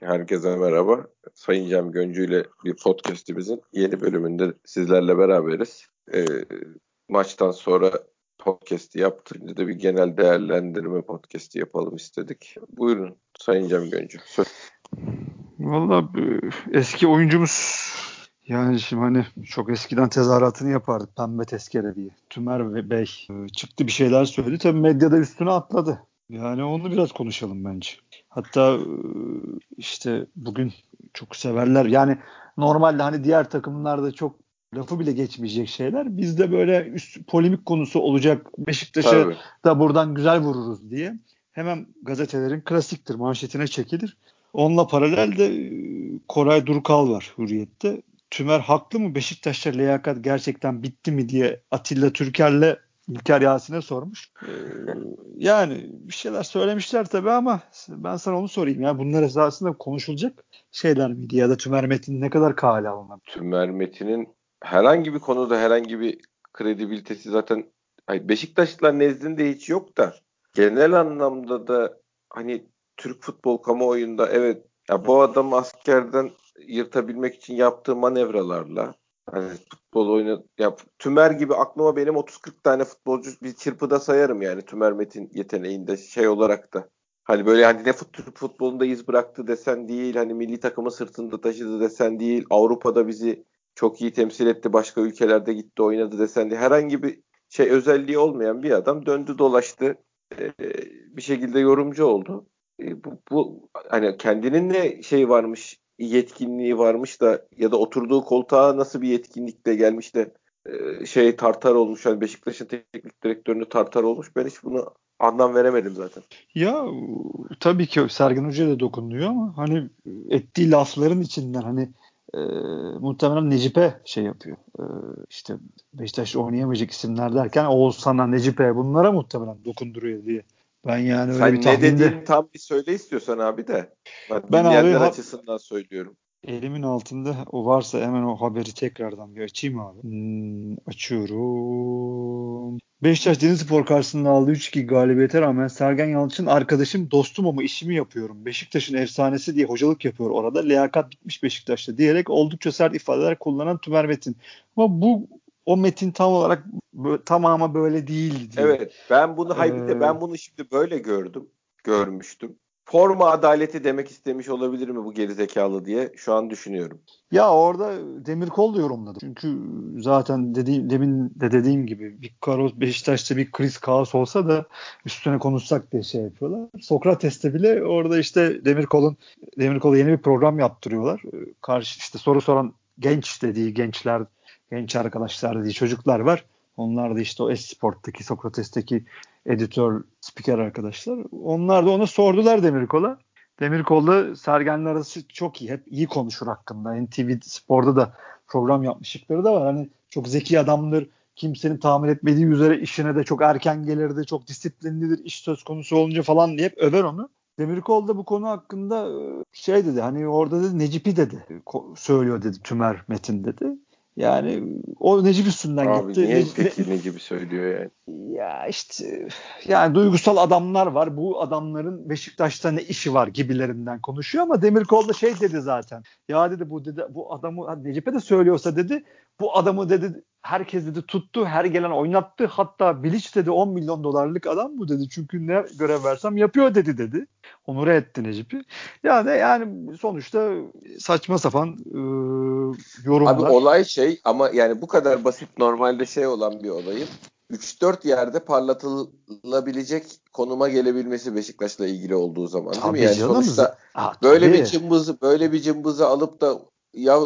Herkese merhaba. Sayın Cem Göncü ile bir podcastimizin yeni bölümünde sizlerle beraberiz. Ee, maçtan sonra podcast'i yaptığında da bir genel değerlendirme podcast'i yapalım istedik. Buyurun Sayın Cem Göncü. Söz. Valla eski oyuncumuz yani şimdi hani çok eskiden tezahüratını yapardı pembe tezkere diye. Tümer Bey e, çıktı bir şeyler söyledi. Tabii medyada üstüne atladı. Yani onu biraz konuşalım bence. Hatta e, işte bugün çok severler. Yani normalde hani diğer takımlarda çok lafı bile geçmeyecek şeyler. Bizde böyle üst polemik konusu olacak. Beşiktaş'a da buradan güzel vururuz diye. Hemen gazetelerin klasiktir manşetine çekilir. Onunla paralel de e, Koray Durkal var Hürriyet'te. Tümer haklı mı? Beşiktaş'ta liyakat gerçekten bitti mi diye Atilla Türker'le İlker Yasin'e sormuş. Ee, yani bir şeyler söylemişler tabii ama ben sana onu sorayım. Ya bunlar esasında konuşulacak şeyler miydi ya da Tümer Metin ne kadar kale alınır? Tümer Metin'in herhangi bir konuda herhangi bir kredibilitesi zaten Beşiktaşlılar nezdinde hiç yok da genel anlamda da hani Türk futbol kamuoyunda evet ya bu adam askerden yırtabilmek için yaptığı manevralarla hani futbol oyunu ya Tümer gibi aklıma benim 30-40 tane futbolcu bir çırpıda sayarım yani Tümer Metin yeteneğinde şey olarak da. Hani böyle hani ne futbolunda iz bıraktı desen değil, hani milli takımı sırtında taşıdı desen değil, Avrupa'da bizi çok iyi temsil etti, başka ülkelerde gitti oynadı desen değil. Herhangi bir şey özelliği olmayan bir adam döndü dolaştı, bir şekilde yorumcu oldu. Bu, bu hani kendinin ne şey varmış, yetkinliği varmış da ya da oturduğu koltuğa nasıl bir yetkinlikle gelmiş de e, şey tartar olmuş. Yani Beşiktaş'ın teknik direktörünü tartar olmuş. Ben hiç bunu anlam veremedim zaten. Ya tabii ki Sergen Hoca da dokunuyor ama hani ettiği lafların içinden hani e, muhtemelen Necip'e şey yapıyor. E, işte Beşiktaş oynayamayacak isimler derken Oğuzhan'a, Necip'e bunlara muhtemelen dokunduruyor diye ben yani öyle Sen bir ne tahminde... dediğini tam bir söyle istiyorsan abi de. Ben, ben abi açısından söylüyorum. Elimin altında o varsa hemen o haberi tekrardan bir açayım abi. Hmm, açıyorum. Beşiktaş Denizspor karşısında aldığı 3-2 galibiyete rağmen Sergen Yalçın arkadaşım dostum ama işimi yapıyorum. Beşiktaş'ın efsanesi diye hocalık yapıyor orada. Liyakat bitmiş Beşiktaş'ta diyerek oldukça sert ifadeler kullanan Tümer Metin. Ama bu o metin tam olarak tamamı böyle değil diye. Evet. Ben bunu ee, ben bunu şimdi böyle gördüm. Görmüştüm. Forma adaleti demek istemiş olabilir mi bu gerizekalı diye şu an düşünüyorum. Ya orada Demirkol da yorumladı. Çünkü zaten dediğim, demin de dediğim gibi bir Karos Beşiktaş'ta bir kriz kaos olsa da üstüne konuşsak diye şey yapıyorlar. Sokrates'te bile orada işte Demirkol'un Demirkol'a yeni bir program yaptırıyorlar. Karşı işte soru soran genç dediği gençler genç arkadaşlar diye çocuklar var. Onlar da işte o Esport'taki Sokrates'teki editör, spiker arkadaşlar. Onlar da ona sordular Demirkol'a. Demirkol'la Sergen'le arası çok iyi. Hep iyi konuşur hakkında. NTV Spor'da da program yapmışlıkları da var. Hani çok zeki adamdır. Kimsenin tahmin etmediği üzere işine de çok erken gelirdi. Çok disiplinlidir iş söz konusu olunca falan diye hep över onu. Demirkol da bu konu hakkında e, şey dedi hani orada dedi Necip'i dedi söylüyor dedi Tümer Metin dedi. Yani o Necip üstünden Abi gitti. niye peki ne gibi söylüyor yani? Ya işte yani duygusal adamlar var. Bu adamların Beşiktaş'ta ne işi var gibilerinden konuşuyor ama Demirkol da şey dedi zaten. Ya dedi bu dedi bu adamı Necip'e de söylüyorsa dedi bu adamı dedi herkes dedi tuttu her gelen oynattı hatta Bilic dedi 10 milyon dolarlık adam bu dedi çünkü ne görev versem yapıyor dedi dedi. Onur etti Necip'i. Yani yani sonuçta saçma sapan e, yorumlar. Abi olay şey ama yani bu kadar basit normalde şey olan bir olayın 3-4 yerde parlatılabilecek konuma gelebilmesi Beşiktaş'la ilgili olduğu zaman değil mi? Yani canım. sonuçta Aa, böyle tabii. bir cımbızı böyle bir cımbızı alıp da ya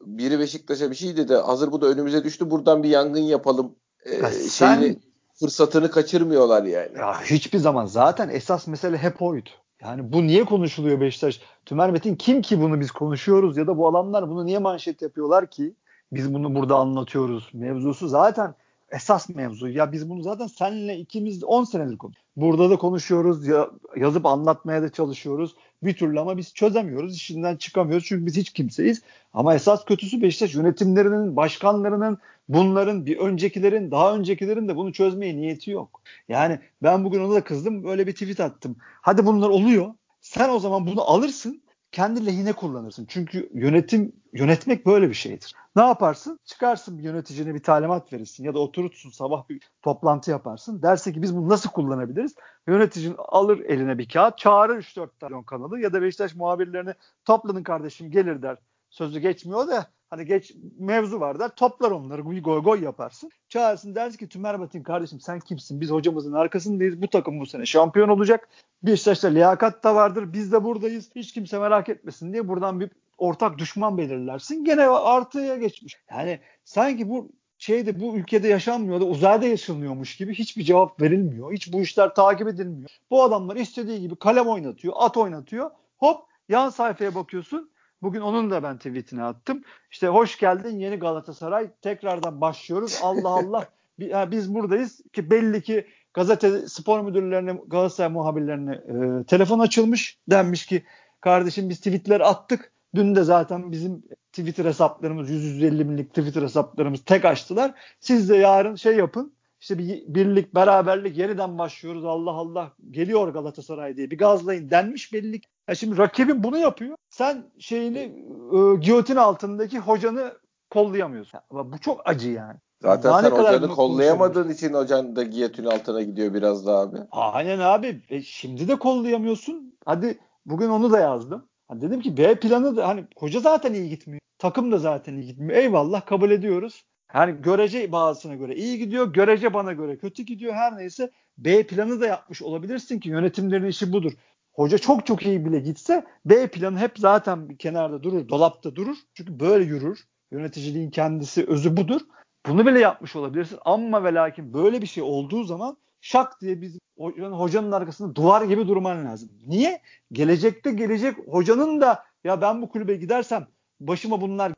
biri Beşiktaş'a bir şey dedi. Hazır bu da önümüze düştü. Buradan bir yangın yapalım. E, ya şeyini sen, fırsatını kaçırmıyorlar yani. Ya hiçbir zaman zaten esas mesele hep oydu. Yani bu niye konuşuluyor Beşiktaş? Tümer Metin kim ki bunu biz konuşuyoruz ya da bu adamlar bunu niye manşet yapıyorlar ki? Biz bunu burada anlatıyoruz. Mevzusu zaten esas mevzu. Ya biz bunu zaten seninle ikimiz 10 senedir konuşuyoruz. Burada da konuşuyoruz. Ya, yazıp anlatmaya da çalışıyoruz. Bir türlü ama biz çözemiyoruz. İşinden çıkamıyoruz. Çünkü biz hiç kimseyiz. Ama esas kötüsü Beşiktaş yönetimlerinin, başkanlarının, bunların, bir öncekilerin, daha öncekilerin de bunu çözmeye niyeti yok. Yani ben bugün ona da kızdım. Böyle bir tweet attım. Hadi bunlar oluyor. Sen o zaman bunu alırsın kendi lehine kullanırsın. Çünkü yönetim yönetmek böyle bir şeydir. Ne yaparsın? Çıkarsın bir yöneticine bir talimat verirsin ya da oturursun sabah bir toplantı yaparsın. Derse ki biz bunu nasıl kullanabiliriz? Yöneticin alır eline bir kağıt, çağırır 3-4 tane kanalı ya da Beşiktaş muhabirlerini toplanın kardeşim gelir der. Sözü geçmiyor da hani geç mevzu var der. Toplar onları bir goy goy yaparsın. Çağırsın dersin ki Tümer Batin kardeşim sen kimsin? Biz hocamızın arkasındayız. Bu takım bu sene şampiyon olacak. Beşiktaş'ta liyakat da vardır. Biz de buradayız. Hiç kimse merak etmesin diye buradan bir ortak düşman belirlersin. Gene artıya geçmiş. Yani sanki bu şeyde bu ülkede yaşanmıyor da uzayda yaşanıyormuş gibi hiçbir cevap verilmiyor. Hiç bu işler takip edilmiyor. Bu adamlar istediği gibi kalem oynatıyor, at oynatıyor. Hop yan sayfaya bakıyorsun. Bugün onun da ben tweetini attım. İşte hoş geldin yeni Galatasaray. Tekrardan başlıyoruz. Allah Allah. Biz buradayız ki belli ki gazete spor müdürlerine Galatasaray muhabirlerine e, telefon açılmış. Denmiş ki kardeşim biz tweetler attık. Dün de zaten bizim Twitter hesaplarımız 150 binlik Twitter hesaplarımız tek açtılar. Siz de yarın şey yapın. İşte bir birlik, beraberlik yeniden başlıyoruz. Allah Allah geliyor Galatasaray diye bir gazlayın denmiş belli. Ya şimdi rakibin bunu yapıyor. Sen şeyini e, giyotin altındaki hocanı kollayamıyorsun. Ya, bu çok acı yani. Zaten Daha sen hocanı kollayamadığın için hocan da giyotin altına gidiyor biraz daha abi. Aynen abi. E, şimdi de kollayamıyorsun. Hadi bugün onu da yazdım. Hani dedim ki B planı da hani hoca zaten iyi gitmiyor. Takım da zaten iyi gitmiyor. Eyvallah kabul ediyoruz. Yani görece bazısına göre iyi gidiyor, görece bana göre kötü gidiyor. Her neyse B planı da yapmış olabilirsin ki yönetimlerin işi budur. Hoca çok çok iyi bile gitse B planı hep zaten kenarda durur, dolapta durur. Çünkü böyle yürür. Yöneticiliğin kendisi özü budur. Bunu bile yapmış olabilirsin ama ve lakin böyle bir şey olduğu zaman şak diye biz hocanın arkasında duvar gibi durman lazım. Niye? Gelecekte gelecek hocanın da ya ben bu kulübe gidersem başıma bunlar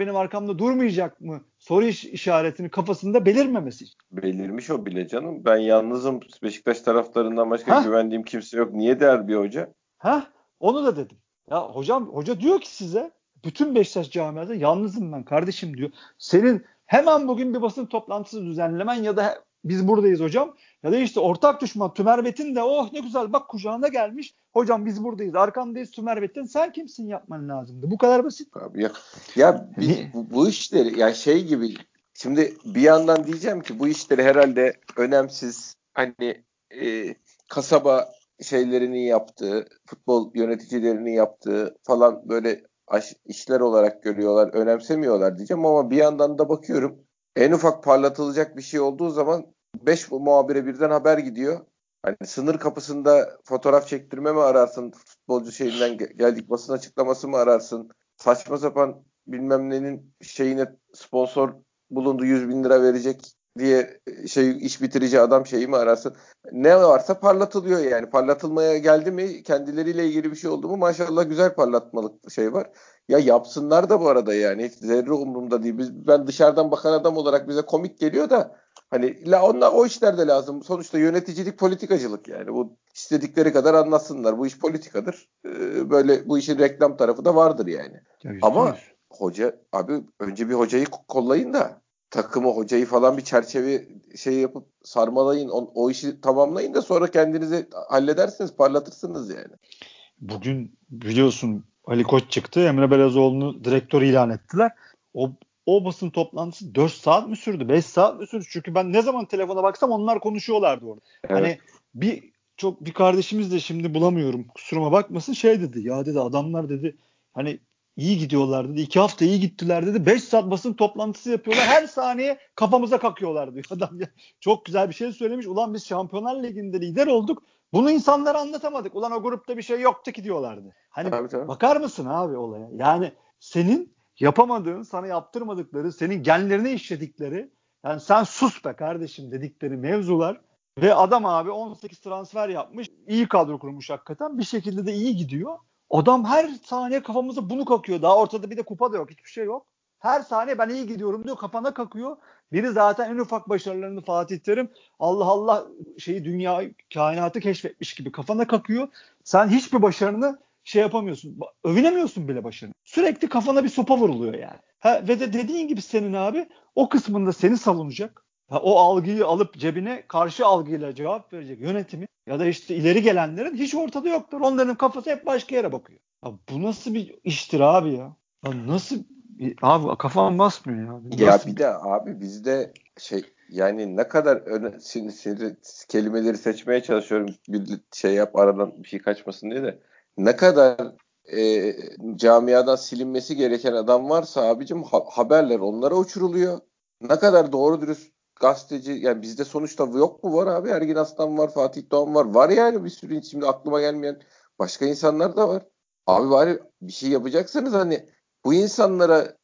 benim arkamda durmayacak mı soru işaretini kafasında belirmemesi. Belirmiş o bile canım. Ben yalnızım. Beşiktaş taraflarından başka ha? güvendiğim kimse yok. Niye der bir hoca? Ha? Onu da dedim. Ya hocam hoca diyor ki size bütün Beşiktaş camiasında yalnızım ben kardeşim diyor. Senin hemen bugün bir basın toplantısı düzenlemen ya da biz buradayız hocam. Ya da işte ortak düşman Tümer Betin de oh ne güzel bak kucağına gelmiş. Hocam biz buradayız arkandayız Tümer Betin sen kimsin yapman lazımdı. Bu kadar basit. Abi ya, ya biz, bu, bu işleri yani şey gibi şimdi bir yandan diyeceğim ki bu işleri herhalde önemsiz hani e, kasaba şeylerini yaptığı, futbol yöneticilerinin yaptığı falan böyle işler olarak görüyorlar, önemsemiyorlar diyeceğim ama bir yandan da bakıyorum en ufak parlatılacak bir şey olduğu zaman 5 muhabire birden haber gidiyor. Hani sınır kapısında fotoğraf çektirme mi ararsın? Futbolcu şeyinden geldik basın açıklaması mı ararsın? Saçma sapan bilmem nenin şeyine sponsor bulundu 100 bin lira verecek diye şey iş bitirici adam şeyi mi ararsın? Ne varsa parlatılıyor yani. Parlatılmaya geldi mi kendileriyle ilgili bir şey oldu mu maşallah güzel parlatmalık şey var. Ya yapsınlar da bu arada yani. Hiç zerre umurumda değil. Biz, ben dışarıdan bakan adam olarak bize komik geliyor da hani la onlar o işler de lazım. Sonuçta yöneticilik politikacılık yani. Bu istedikleri kadar anlatsınlar. Bu iş politikadır. Ee, böyle bu işin reklam tarafı da vardır yani. Ya, Ama hoca abi önce bir hocayı kollayın da takımı hocayı falan bir çerçeve şey yapıp sarmalayın o, o işi tamamlayın da sonra kendinizi halledersiniz parlatırsınız yani. Bugün biliyorsun Ali Koç çıktı. Emre Belezoğlu'nu direktör ilan ettiler. O o basın toplantısı 4 saat mi sürdü? 5 saat mi sürdü? Çünkü ben ne zaman telefona baksam onlar konuşuyorlardı orada. Evet. Hani bir çok bir kardeşimiz de şimdi bulamıyorum. Kusuruma bakmasın şey dedi. Ya dedi adamlar dedi hani iyi gidiyorlar dedi. İki hafta iyi gittiler dedi. Beş saat basın toplantısı yapıyorlar. Her saniye kafamıza kakıyorlar diyor adam. Ya. Çok güzel bir şey söylemiş. Ulan biz Şampiyonlar Ligi'nde lider olduk. Bunu insanlara anlatamadık. Ulan o grupta bir şey yoktu ki diyorlardı. Hani tabii, tabii. bakar mısın abi olaya? Yani senin yapamadığın, sana yaptırmadıkları, senin genlerine işledikleri yani sen sus be kardeşim dedikleri mevzular ve adam abi 18 transfer yapmış. iyi kadro kurmuş hakikaten. Bir şekilde de iyi gidiyor. Adam her saniye kafamıza bunu kakıyor. Daha ortada bir de kupa da yok. Hiçbir şey yok. Her saniye ben iyi gidiyorum diyor. Kafana kakıyor. Biri zaten en ufak başarılarını Fatih Terim Allah Allah şeyi dünya kainatı keşfetmiş gibi kafana kakıyor. Sen hiçbir başarını şey yapamıyorsun. Övünemiyorsun bile başarını. Sürekli kafana bir sopa vuruluyor yani. Ha, ve de dediğin gibi senin abi o kısmında seni savunacak. Ha, o algıyı alıp cebine karşı algıyla cevap verecek yönetimi ya da işte ileri gelenlerin hiç ortada yoktur. Onların kafası hep başka yere bakıyor. Ya bu nasıl bir iştir abi ya? ya nasıl abi kafam basmıyor ya. Ya bir de abi bizde şey yani ne kadar öne, şimdi, şimdi kelimeleri seçmeye çalışıyorum bir şey yap aradan bir şey kaçmasın diye de ne kadar e, camiadan silinmesi gereken adam varsa abicim ha, haberler onlara uçuruluyor. Ne kadar doğru dürüst gazeteci yani bizde sonuçta yok mu var abi Ergin Aslan var Fatih Doğan var var yani bir sürü şimdi aklıma gelmeyen başka insanlar da var. Abi bari bir şey yapacaksanız hani bu insanlara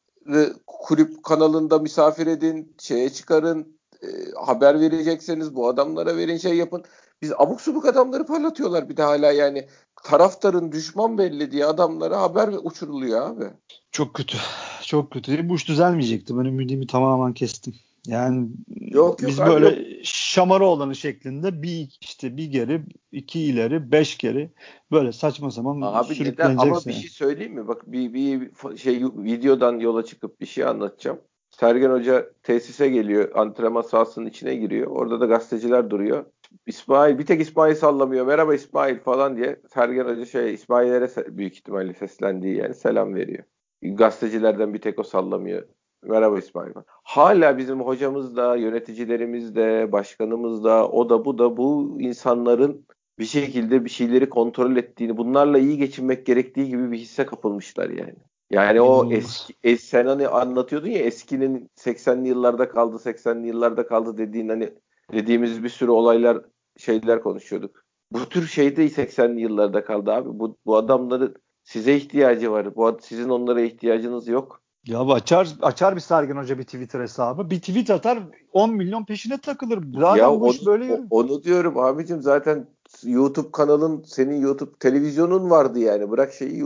kulüp kanalında misafir edin, şeye çıkarın, e, haber verecekseniz bu adamlara verin şey yapın. Biz abuk subuk adamları parlatıyorlar bir de hala yani taraftarın düşman belli diye adamlara haber uçuruluyor abi. Çok kötü. Çok kötü. Bu iş düzelmeyecekti. Ben ümidimi tamamen kestim. Yani yok, yok, biz abi, böyle yok. şamara olanı şeklinde bir işte bir geri, iki ileri, beş geri böyle saçma sapan abi neden ama bir şey söyleyeyim mi? Bak bir, bir şey videodan yola çıkıp bir şey anlatacağım. Sergen Hoca tesise geliyor. Antrenman sahasının içine giriyor. Orada da gazeteciler duruyor. İsmail bir tek İsmail sallamıyor. Merhaba İsmail falan diye Sergen Hoca şey İsmail'lere büyük ihtimalle seslendiği yani selam veriyor. Gazetecilerden bir tek o sallamıyor. Merhaba İsmail. Hala bizim hocamız da, yöneticilerimiz de, başkanımız da, o da bu da bu insanların bir şekilde bir şeyleri kontrol ettiğini, bunlarla iyi geçinmek gerektiği gibi bir hisse kapılmışlar yani. Yani o eski es, sen hani anlatıyordun ya eskinin 80'li yıllarda kaldı, 80'li yıllarda kaldı dediğin hani dediğimiz bir sürü olaylar şeyler konuşuyorduk. Bu tür şey de 80'li yıllarda kaldı abi. Bu, bu adamların size ihtiyacı var. Bu sizin onlara ihtiyacınız yok. Ya açar açar bir Sergen Hoca bir Twitter hesabı. Bir tweet atar 10 milyon peşine takılır. Zaten ya bu onu, böyle Onu diyorum abicim zaten YouTube kanalın senin YouTube televizyonun vardı yani. Bırak şeyi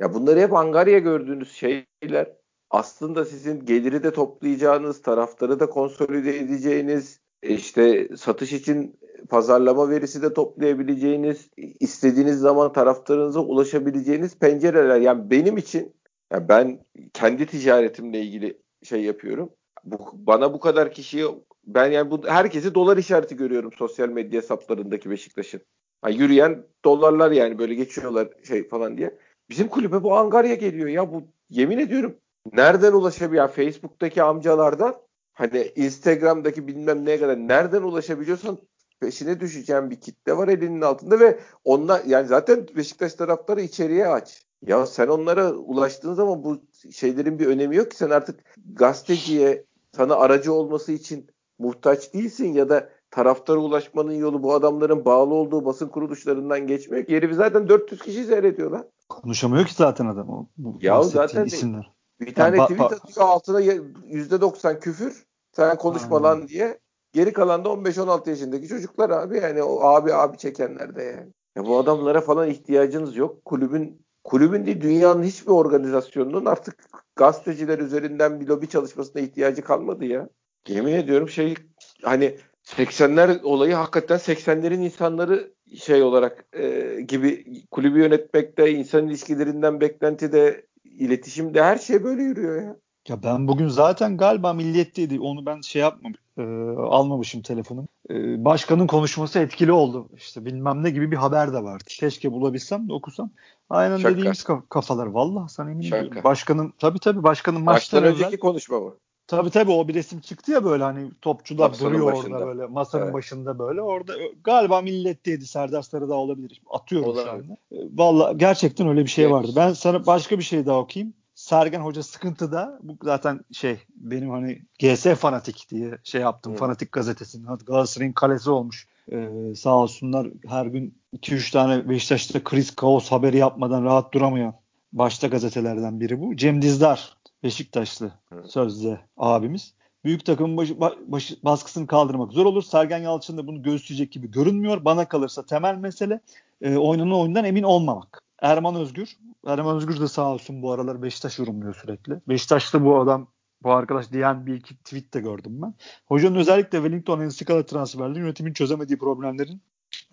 ya bunları hep Angarya gördüğünüz şeyler. Aslında sizin geliri de toplayacağınız, taraftarı da konsolide edeceğiniz, işte satış için pazarlama verisi de toplayabileceğiniz, istediğiniz zaman taraftarınıza ulaşabileceğiniz pencereler. Yani benim için yani ben kendi ticaretimle ilgili şey yapıyorum. Bu, bana bu kadar kişiyi ben yani bu herkesi dolar işareti görüyorum sosyal medya hesaplarındaki Beşiktaş'ın. Yani yürüyen dolarlar yani böyle geçiyorlar şey falan diye. Bizim kulübe bu Angarya geliyor ya bu yemin ediyorum nereden ulaşabiliyor? Yani Facebook'taki amcalardan hani Instagram'daki bilmem neye kadar nereden ulaşabiliyorsan peşine düşeceğim bir kitle var elinin altında ve onlar yani zaten Beşiktaş taraftarı içeriye aç. Ya sen onlara ulaştığın zaman bu şeylerin bir önemi yok ki sen artık gazeteciye sana aracı olması için muhtaç değilsin ya da taraftara ulaşmanın yolu bu adamların bağlı olduğu basın kuruluşlarından geçmiyor ki. Herifi zaten 400 kişi seyrediyor lan. Konuşamıyor ki zaten adam. O, bu ya zaten isimler. Bir tane yani, tweet atıyor altına %90 küfür. Sen konuşma lan diye. Geri kalan da 15-16 yaşındaki çocuklar abi yani o abi abi çekenler de yani. Ya bu adamlara falan ihtiyacınız yok. Kulübün kulübün değil dünyanın hiçbir organizasyonunun artık gazeteciler üzerinden bir lobi çalışmasına ihtiyacı kalmadı ya. Yemin ediyorum şey hani 80'ler olayı hakikaten 80'lerin insanları şey olarak e, gibi kulübü yönetmekte, insan ilişkilerinden beklentide, iletişimde her şey böyle yürüyor ya. Ya ben bugün zaten galiba milliyetteydi. Onu ben şey yapmam, e, almamışım telefonum. E, başkanın konuşması etkili oldu. İşte bilmem ne gibi bir haber de vardı. Keşke bulabilsem de okusam. Aynen Şaka. dediğimiz kafalar. Valla sana eminim. Başkanın tabii tabii başkanın maçtan önceki evvel, konuşma mı? Tabii tabii o bir resim çıktı ya böyle hani topçular masanın duruyor başında. orada böyle masanın evet. başında böyle. Orada galiba milletteydi. Serdar Sarıdağ olabilir. Atıyorum olabilir. şu anda. E, Valla gerçekten öyle bir şey evet. vardı. Ben sana başka bir şey daha okuyayım. Sergen Hoca sıkıntıda. Bu zaten şey benim hani GS fanatik diye şey yaptım. Hmm. Fanatik gazetesinin. Galatasaray'ın kalesi olmuş. Ee, sağ olsunlar her gün 2-3 tane Beşiktaş'ta kriz kaos haberi yapmadan rahat duramayan başta gazetelerden biri bu. Cem Dizdar Beşiktaşlı evet. sözde abimiz. Büyük takımın baş, baş, baskısını kaldırmak zor olur. Sergen Yalçın da bunu göğüsleyecek gibi görünmüyor. Bana kalırsa temel mesele e, oynanan oyundan emin olmamak. Erman Özgür. Erman Özgür de sağ olsun bu aralar Beşiktaş yorumluyor sürekli. Beşiktaş'ta bu adam bu arkadaş diyen bir iki tweet de gördüm ben. Hocanın özellikle Wellington Enskala transferleri yönetimin çözemediği problemlerin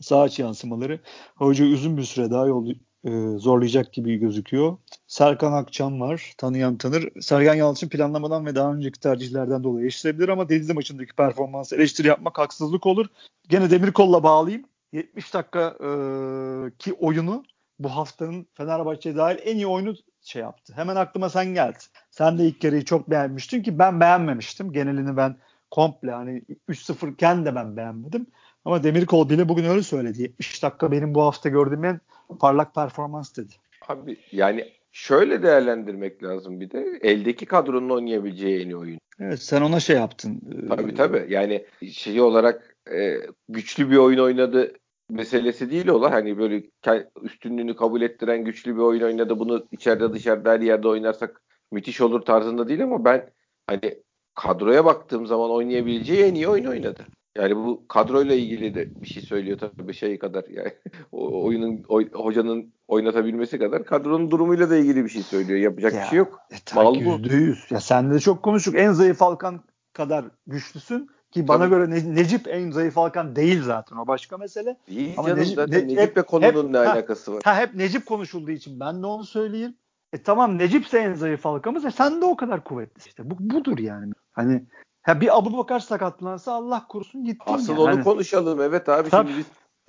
sağ iç yansımaları hoca uzun bir süre daha yol, e, zorlayacak gibi gözüküyor. Serkan Akçam var. Tanıyan tanır. Sergen Yalçın planlamadan ve daha önceki tercihlerden dolayı eleştirebilir ama Denizli maçındaki performansı eleştiri yapmak haksızlık olur. Gene Demirkol'la bağlayayım. 70 dakika e, ki oyunu bu haftanın Fenerbahçe'ye dahil en iyi oyunu şey yaptı. Hemen aklıma sen geldi. Sen de ilk yarıyı çok beğenmiştin ki ben beğenmemiştim. Genelini ben komple hani 3-0 iken de ben beğenmedim. Ama Demirkol bile bugün öyle söyledi. 70 dakika benim bu hafta gördüğüm en parlak performans dedi. Abi yani şöyle değerlendirmek lazım bir de eldeki kadronun oynayabileceği en iyi oyun. Evet sen ona şey yaptın. Tabii tabii yani şey olarak e, güçlü bir oyun oynadı meselesi değil ola hani böyle üstünlüğünü kabul ettiren güçlü bir oyun oynadı bunu içeride dışarıda her yerde oynarsak müthiş olur tarzında değil ama ben hani kadroya baktığım zaman oynayabileceği en iyi oyun oynadı. Yani bu kadroyla ilgili de bir şey söylüyor tabii şey kadar yani o, oyunun oy, hocanın oynatabilmesi kadar kadronun durumuyla da ilgili bir şey söylüyor. Yapacak ya, bir şey yok. E, Mal bu. yüz. Ya sen de çok konuştuk. En zayıf Halkan kadar güçlüsün ki bana Tabii. göre ne, Necip en zayıf Halkan değil zaten. O başka mesele. İyi Ama canım Necip, zaten ne, Necip'le konunun hep, ne ha, alakası var? Ha, hep Necip konuşulduğu için ben de onu söyleyeyim. E tamam Necip en zayıf halkamız. E sen de o kadar kuvvetli. İşte bu budur yani. Hani Ha bir Abu Bakar sakatlansa Allah korusun gitti. Asıl yani. onu hani... konuşalım. Evet abi Tabii. şimdi biz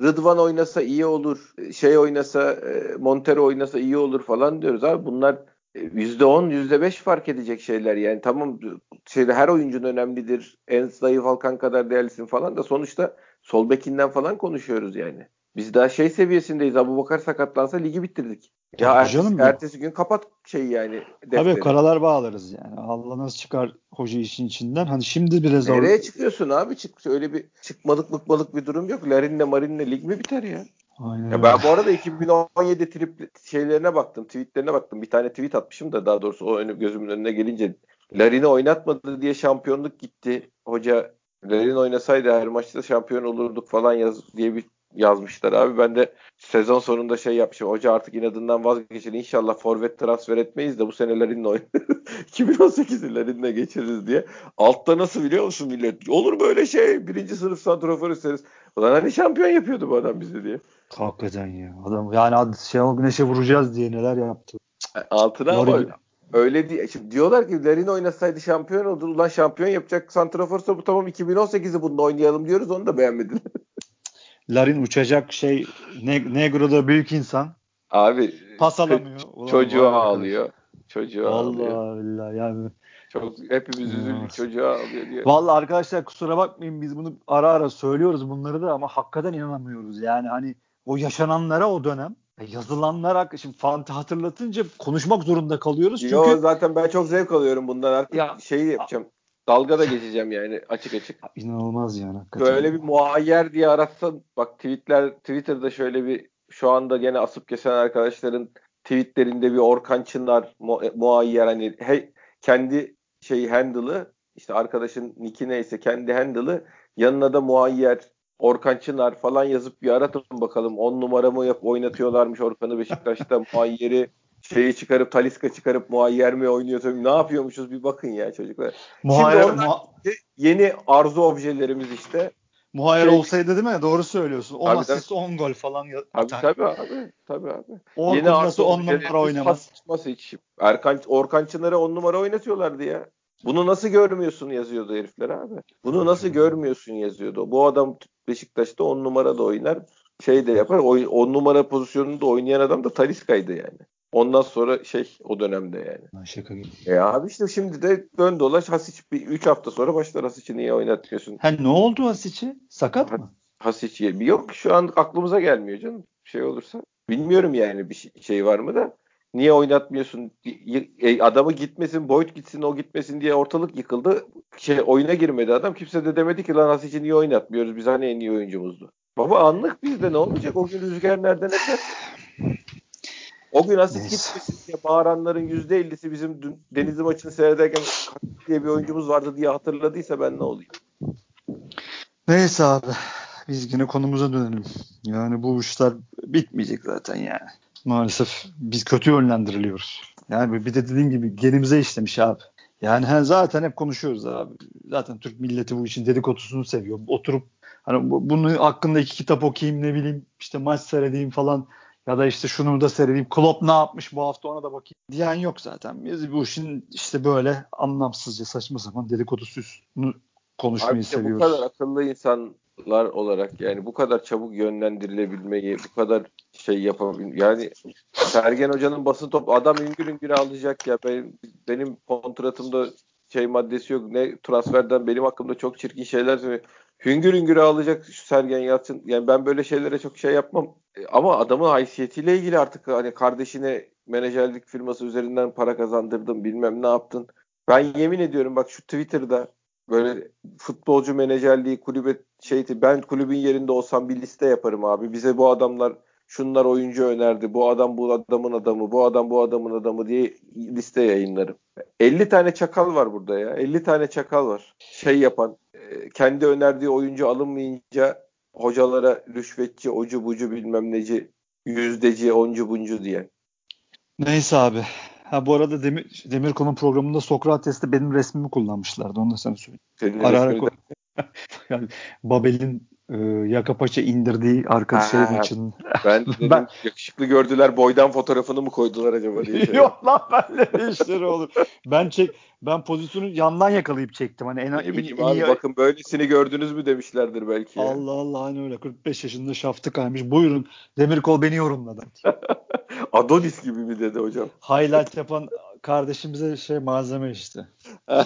Rıdvan oynasa iyi olur. Şey oynasa e, Montero oynasa iyi olur falan diyoruz abi. Bunlar %10 e, %5 fark edecek şeyler yani tamam şeyde her oyuncun önemlidir en zayıf halkan kadar değerlisin falan da sonuçta sol bekinden falan konuşuyoruz yani. Biz daha şey seviyesindeyiz. Abu Bakar sakatlansa ligi bitirdik. Ya ertesi, canım ertesi gün kapat şey yani. Defteri. Tabii karalar bağlarız yani. Allah nasıl çıkar hoca işin içinden. Hani şimdi biraz Nereye or- çıkıyorsun abi? Çık öyle bir çıkmalık mıkmalık bir durum yok. Larin'le Marin'le lig mi biter ya? Aynen. Ya ben bu arada 2017 trip şeylerine baktım, tweetlerine baktım. Bir tane tweet atmışım da daha doğrusu o önü, gözümün önüne gelince Larin'i oynatmadı diye şampiyonluk gitti. Hoca Larin oynasaydı her maçta şampiyon olurduk falan yaz diye bir yazmışlar abi. Ben de sezon sonunda şey yapmışım. Hoca artık inadından vazgeçin. İnşallah forvet transfer etmeyiz de bu senelerin oyun 2018'lerin geçiririz diye. Altta nasıl biliyor musun millet? Olur böyle şey. Birinci sınıf santrafor isteriz. Ulan hani şampiyon yapıyordu bu adam bizi diye. Hakikaten ya. Adam yani Şenol Güneş'e vuracağız diye neler yaptı. E, altına ama öyle diye. Şimdi diyorlar ki Larin oynasaydı şampiyon olur. Ulan şampiyon yapacak santraforsa bu tamam 2018'i bununla oynayalım diyoruz. Onu da beğenmediler. Larin uçacak şey ne, Negro'da büyük insan. Abi pas alamıyor. çocuğu ağlıyor. Çocuğu Allah Allah yani. Çok hepimiz üzüldük çocuğu ağlıyor diye. Vallahi arkadaşlar kusura bakmayın biz bunu ara ara söylüyoruz bunları da ama hakikaten inanamıyoruz. Yani hani o yaşananlara o dönem e, yazılanlara şimdi Fante hatırlatınca konuşmak zorunda kalıyoruz. Çünkü Yo, zaten ben çok zevk alıyorum bundan artık ya, şeyi yapacağım. Dalga da geçeceğim yani açık açık. İnanılmaz yani. Hakikaten. Böyle bir muayyer diye aratsan bak tweetler Twitter'da şöyle bir şu anda gene asıp kesen arkadaşların tweetlerinde bir Orkan Çınar mu, muayyer hani he, kendi şeyi handle'ı işte arkadaşın nicki neyse kendi handle'ı yanına da muayyer Orkan Çınar falan yazıp bir aratın bakalım. 10 numara mı yap oynatıyorlarmış Orkan'ı Beşiktaş'ta muayyeri şeyi çıkarıp Taliska çıkarıp muayyer mi oynuyor tabii. Ne yapıyormuşuz bir bakın ya çocuklar. Muayyer, Şimdi muha- yeni arzu objelerimiz işte. Muhayyer şey, olsaydı değil mi? Doğru söylüyorsun. 10 asist 10 gol falan. Tabii tabii abi. Tabii abi. O Yeni arzu 10 numara oynamaz. hiç. Erkan, Orkan Çınar'a 10 numara oynatıyorlardı ya. Bunu nasıl görmüyorsun yazıyordu herifler abi. Bunu nasıl görmüyorsun yazıyordu. Bu adam Beşiktaş'ta 10 numara da oynar. Şey de yapar. 10 numara pozisyonunda oynayan adam da Taliska'ydı yani. Ondan sonra şey o dönemde yani. Şaka gibi. E abi işte şimdi de dön dolaş Hasic bir 3 hafta sonra başlar Hasic'i niye oynatmıyorsun? Ha ne oldu Hasic'i? Sakat mı? Hasic yok şu an aklımıza gelmiyor canım. Şey olursa. Bilmiyorum yani bir şey, şey var mı da. Niye oynatmıyorsun? E, adamı gitmesin, Boyd gitsin, o gitmesin diye ortalık yıkıldı. Şey oyuna girmedi adam. Kimse de demedi ki lan Hasic'i niye oynatmıyoruz? Biz hani en iyi oyuncumuzdu. Baba anlık bizde ne olacak? O gün rüzgar nereden eser? O gün asist gitmesin diye bağıranların %50'si bizim dün Denizli maçını seyrederken diye bir oyuncumuz vardı diye hatırladıysa ben ne olayım? Neyse abi. Biz yine konumuza dönelim. Yani bu işler bitmeyecek zaten yani. Maalesef biz kötü yönlendiriliyoruz. Yani bir de dediğim gibi genimize işlemiş abi. Yani he, zaten hep konuşuyoruz abi. Zaten Türk milleti bu işin dedikodusunu seviyor. Oturup hani bunun hakkında iki kitap okuyayım ne bileyim işte maç seyredeyim falan ya da işte şunu da seyredeyim. Klopp ne yapmış bu hafta ona da bakayım diyen yok zaten. Biz bu işin işte böyle anlamsızca saçma sapan dedikodusuz konuşmayı Abi seviyoruz. Bu kadar akıllı insan olarak yani bu kadar çabuk yönlendirilebilmeyi, bu kadar şey yapabil yani Sergen Hoca'nın basın top adam üngür üngür alacak ya benim benim kontratımda şey maddesi yok. Ne transferden benim hakkımda çok çirkin şeyler söylüyor. Hüngür hüngür alacak şu Sergen Yalçın. Yani ben böyle şeylere çok şey yapmam. E, ama adamın haysiyetiyle ilgili artık hani kardeşine menajerlik firması üzerinden para kazandırdım bilmem ne yaptın. Ben yemin ediyorum bak şu Twitter'da böyle futbolcu menajerliği kulübe şeydi ben kulübün yerinde olsam bir liste yaparım abi. Bize bu adamlar şunlar oyuncu önerdi. Bu adam bu adamın adamı, bu adam bu adamın adamı diye liste yayınlarım. 50 tane çakal var burada ya. 50 tane çakal var. Şey yapan, e, kendi önerdiği oyuncu alınmayınca hocalara rüşvetçi, ocu bucu bilmem neci, yüzdeci, oncu buncu diye. Neyse abi. Ha bu arada Demir, Demirkol'un programında Sokrates'te benim resmimi kullanmışlardı. Onu da sana söyleyeyim. Senin ara ara yani Babel'in e, yaka paça indirdiği arkadaşlarım için. Ben dedim ben, yakışıklı gördüler boydan fotoğrafını mı koydular acaba diye. Şey. Yok lan benle işleri olur. ben çek ben pozisyonu yandan yakalayıp çektim. Hani en, ne bileyim en, abi iyi... bakın böylesini gördünüz mü demişlerdir belki. Allah Allah hani öyle 45 yaşında şaftı kaymış. Buyurun Demirkol beni yorumladı. Adonis gibi mi dedi hocam? Highlight yapan kardeşimize şey malzeme işte.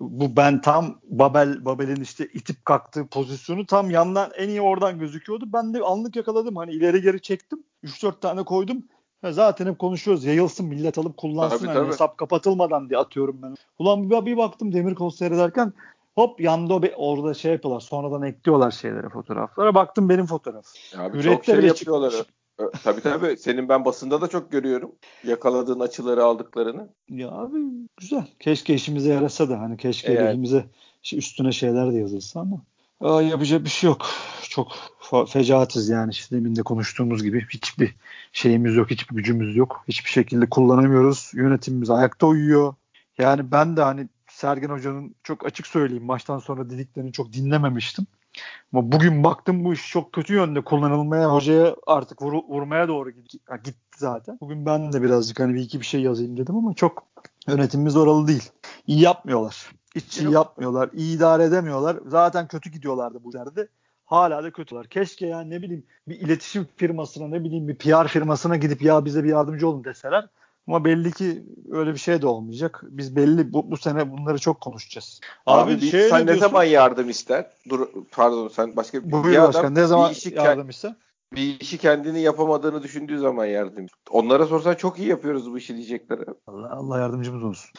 bu ben tam Babel Babel'in işte itip kalktığı pozisyonu tam yandan en iyi oradan gözüküyordu. Ben de anlık yakaladım. Hani ileri geri çektim. 3-4 tane koydum. Ya zaten hep konuşuyoruz. Yayılsın millet alıp kullansın. Tabii, hani tabii. Hesap kapatılmadan diye atıyorum ben. Ulan bir, bir baktım Demir Kol seyrederken hop yanda bir, orada şey yapıyorlar. Sonradan ekliyorlar şeylere fotoğraflara. Baktım benim fotoğraf. Abi çok şey yapıyorlar. Çıkmış. Tabii tabii. Senin ben basında da çok görüyorum. Yakaladığın açıları aldıklarını. Ya abi güzel. Keşke işimize yarasa da hani keşke e elimize üstüne şeyler de yazılsa ama Aa, yapacak bir şey yok. Çok fecaatiz yani. İşte demin de konuştuğumuz gibi hiçbir şeyimiz yok, hiçbir gücümüz yok. Hiçbir şekilde kullanamıyoruz. Yönetimimiz ayakta uyuyor. Yani ben de hani Sergen Hoca'nın çok açık söyleyeyim maçtan sonra dediklerini çok dinlememiştim. Ama bugün baktım bu iş çok kötü yönde kullanılmaya hocaya artık vur, vurmaya doğru gitti, gitti zaten. Bugün ben de birazcık hani bir iki bir şey yazayım dedim ama çok yönetimimiz oralı değil. İyi yapmıyorlar. Hiç iyi yapmıyorlar. iyi idare edemiyorlar. Zaten kötü gidiyorlardı bu yerde. Hala da kötüler. Keşke yani ne bileyim bir iletişim firmasına ne bileyim bir PR firmasına gidip ya bize bir yardımcı olun deseler. Ama belli ki öyle bir şey de olmayacak. Biz belli bu, bu sene bunları çok konuşacağız. Abi, Abi şey sen ne, ne zaman yardım ister? Dur pardon sen başka bir, Buyur bir başkan, adam ne zaman bir işi yardım ister? Bir işi kendini yapamadığını düşündüğü zaman yardım. Onlara sorsan çok iyi yapıyoruz bu işi diyecekler. Allah, Allah yardımcımız olsun.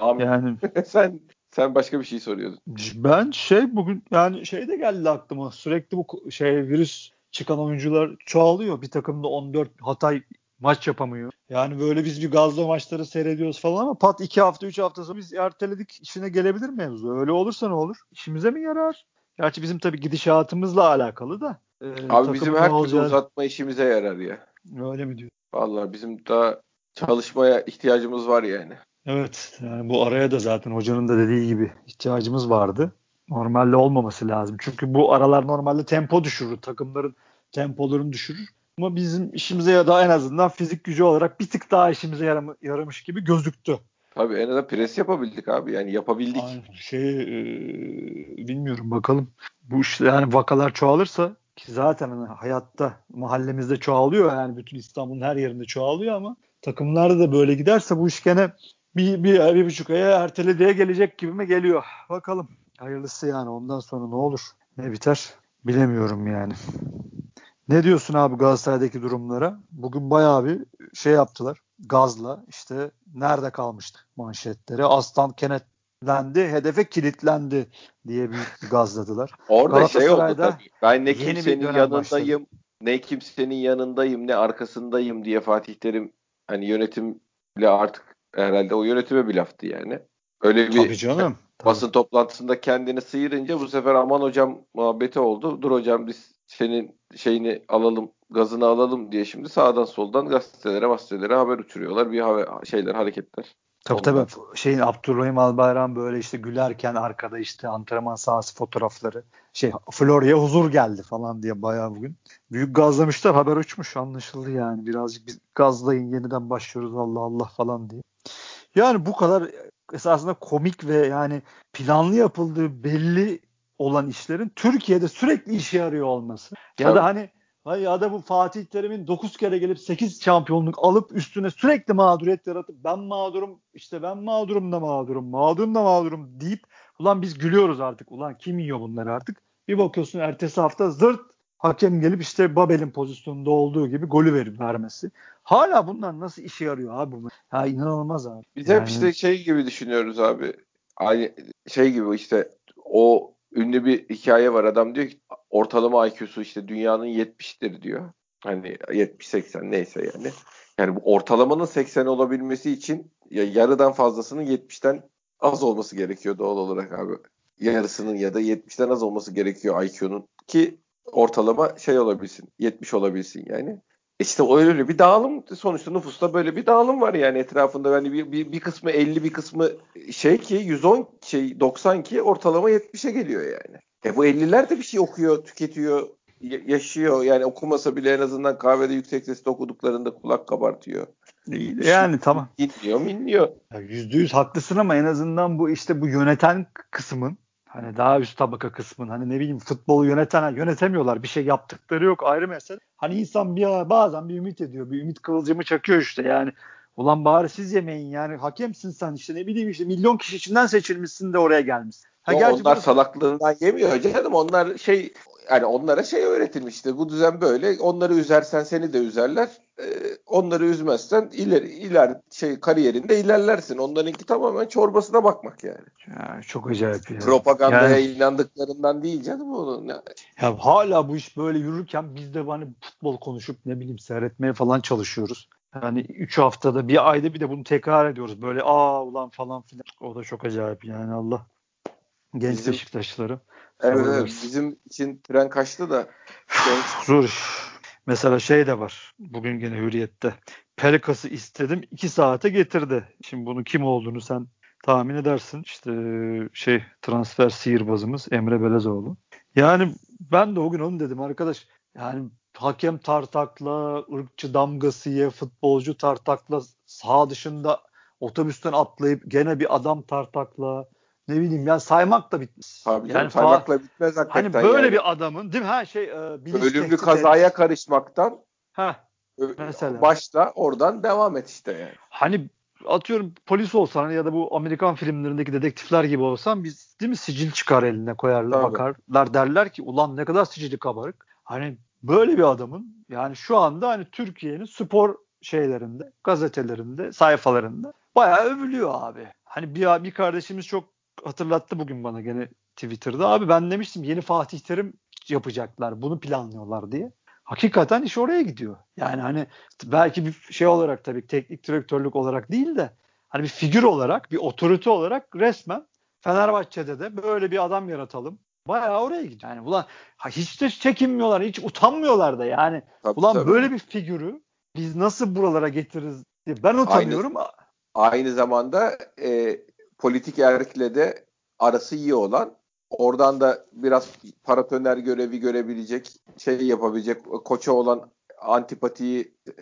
Amin. Yani sen sen başka bir şey soruyordun. Ben şey bugün yani şey de geldi aklıma. Sürekli bu şey virüs çıkan oyuncular çoğalıyor. Bir takımda 14 Hatay maç yapamıyor. Yani böyle biz bir gazlı maçları seyrediyoruz falan ama pat 2 hafta 3 hafta sonra biz erteledik işine gelebilir mevzu. Öyle olursa ne olur? İşimize mi yarar? Gerçi bizim tabii gidişatımızla alakalı da. E, Abi bizim her türlü uzatma işimize yarar ya. Öyle mi diyor? Vallahi bizim daha çalışmaya ihtiyacımız var yani. Evet. Yani bu araya da zaten hocanın da dediği gibi ihtiyacımız vardı. Normalde olmaması lazım. Çünkü bu aralar normalde tempo düşürür. Takımların tempolarını düşürür. Ama bizim işimize ya da en azından fizik gücü olarak bir tık daha işimize yaram- yaramış gibi gözüktü. Tabii en azından pres yapabildik abi yani yapabildik. Aynen. Şey e, bilmiyorum bakalım. Bu işte yani vakalar çoğalırsa ki zaten hani hayatta mahallemizde çoğalıyor yani bütün İstanbul'un her yerinde çoğalıyor ama takımlarda da böyle giderse bu iş gene bir, bir, bir buçuk aya ertelediğe gelecek gibi mi geliyor. Bakalım. Hayırlısı yani ondan sonra ne olur ne biter bilemiyorum yani. Ne diyorsun abi Galatasaray'daki durumlara? Bugün bayağı bir şey yaptılar. Gazla işte nerede kalmıştık manşetleri. Aslan kenetlendi, hedefe kilitlendi diye bir gazladılar. Orada şey oldu tabii. Ben ne kimsenin yanındayım, başladı. ne kimsenin yanındayım, ne arkasındayım diye Fatih Terim hani yönetimle artık herhalde o yönetime bir laftı yani. Öyle bir tabii canım. basın tabii. toplantısında kendini sıyırınca bu sefer aman hocam muhabbeti oldu. Dur hocam biz senin şeyini alalım, gazını alalım diye şimdi sağdan soldan gazetelere, gazetelere haber uçuruyorlar. Bir haber, şeyler, hareketler. Tabii Ondan. tabii. Şeyin Abdurrahim Albayrak böyle işte gülerken arkada işte antrenman sahası fotoğrafları. Şey Florya huzur geldi falan diye bayağı bugün. Büyük gazlamışlar haber uçmuş anlaşıldı yani. Birazcık biz gazlayın yeniden başlıyoruz Allah Allah falan diye. Yani bu kadar esasında komik ve yani planlı yapıldığı belli olan işlerin Türkiye'de sürekli işe yarıyor olması. Ya Tabii. da hani ya da bu Fatih Terim'in 9 kere gelip 8 şampiyonluk alıp üstüne sürekli mağduriyet yaratıp ben mağdurum işte ben mağdurum da mağdurum mağdurum da mağdurum deyip ulan biz gülüyoruz artık ulan kim yiyor bunları artık bir bakıyorsun ertesi hafta zırt hakem gelip işte Babel'in pozisyonunda olduğu gibi golü verip vermesi. Hala bunlar nasıl işe yarıyor abi bu? Ya inanılmaz abi. Biz yani... hep işte şey gibi düşünüyoruz abi. Aynı şey gibi işte o ünlü bir hikaye var. Adam diyor ki ortalama IQ'su işte dünyanın 70'tir diyor. Hani 70-80 neyse yani. Yani bu ortalamanın 80 olabilmesi için ya yarıdan fazlasının 70'ten az olması gerekiyor doğal olarak abi. Yarısının ya da 70'ten az olması gerekiyor IQ'nun ki ortalama şey olabilsin 70 olabilsin yani. İşte öyle bir dağılım sonuçta nüfusta böyle bir dağılım var yani etrafında yani bir, bir, bir kısmı 50 bir kısmı şey ki 110 şey 90 ki ortalama 70'e geliyor yani. E bu 50'ler de bir şey okuyor, tüketiyor, yaşıyor. Yani okumasa bile en azından kahvede yüksek sesle okuduklarında kulak kabartıyor. Yani tamam. Dinliyor minliyor. Yüzde yüz haklısın ama en azından bu işte bu yöneten kısmın Hani daha üst tabaka kısmın hani ne bileyim futbolu yöneten yönetemiyorlar. Bir şey yaptıkları yok ayrı mesele. Hani insan bir bazen bir ümit ediyor. Bir ümit kıvılcımı çakıyor işte yani. Ulan bari siz yemeyin yani hakemsin sen işte ne bileyim işte milyon kişi içinden seçilmişsin de oraya gelmişsin. Ha, o, onlar bu... salaklığından yemiyor canım. Onlar şey yani onlara şey öğretilmiştir. Bu düzen böyle. Onları üzersen seni de üzerler. Ee, onları üzmezsen ileri iler şey kariyerinde ilerlersin. Onlarınki tamamen çorbasına bakmak yani. Ya, çok acayip ya. Propagandaya yani, inandıklarından değil canım onun. Ya hala bu iş böyle yürürken biz de hani futbol konuşup ne bileyim seyretmeye falan çalışıyoruz. Yani 3 haftada bir ayda bir de bunu tekrar ediyoruz. Böyle aa ulan falan filan. O da çok acayip yani Allah. Genç bizim, Beşiktaşları. Evet, evet bizim için tren kaçtı da. Genç... Zor. Mesela şey de var. Bugün gene Hürriyet'te. Pelikas'ı istedim. iki saate getirdi. Şimdi bunun kim olduğunu sen tahmin edersin. İşte şey transfer sihirbazımız Emre Belezoğlu. Yani ben de o gün onu dedim arkadaş. Yani hakem tartakla, ırkçı damgası ye, futbolcu tartakla, sağ dışında otobüsten atlayıp gene bir adam tartakla, ne bileyim ya saymak da bitmez. Tabii yani saymakla bitmez hakikaten. Hani böyle yani. bir adamın değil mi? Ha şey e, ölümlü kazaya et. karışmaktan ha mesela başla oradan devam et işte yani. Hani atıyorum polis olsan ya da bu Amerikan filmlerindeki dedektifler gibi olsan biz değil mi sicil çıkar eline koyarlar Tabii. bakarlar derler ki ulan ne kadar sicili kabarık. Hani böyle bir adamın yani şu anda hani Türkiye'nin spor şeylerinde, gazetelerinde, sayfalarında bayağı övülüyor abi. Hani bir, bir kardeşimiz çok hatırlattı bugün bana gene Twitter'da. Abi ben demiştim yeni Fatih Terim yapacaklar. Bunu planlıyorlar diye. Hakikaten iş oraya gidiyor. Yani hani belki bir şey olarak tabii teknik direktörlük olarak değil de hani bir figür olarak, bir otorite olarak resmen Fenerbahçe'de de böyle bir adam yaratalım. Bayağı oraya gidiyor. Yani ulan hiç de çekinmiyorlar, hiç utanmıyorlar da yani. Tabii, ulan tabii. böyle bir figürü biz nasıl buralara getiririz diye ben utanıyorum. Aynı, aynı zamanda e, politik erkle de arası iyi olan oradan da biraz paratoner görevi görebilecek şey yapabilecek koça olan antipatiyi e,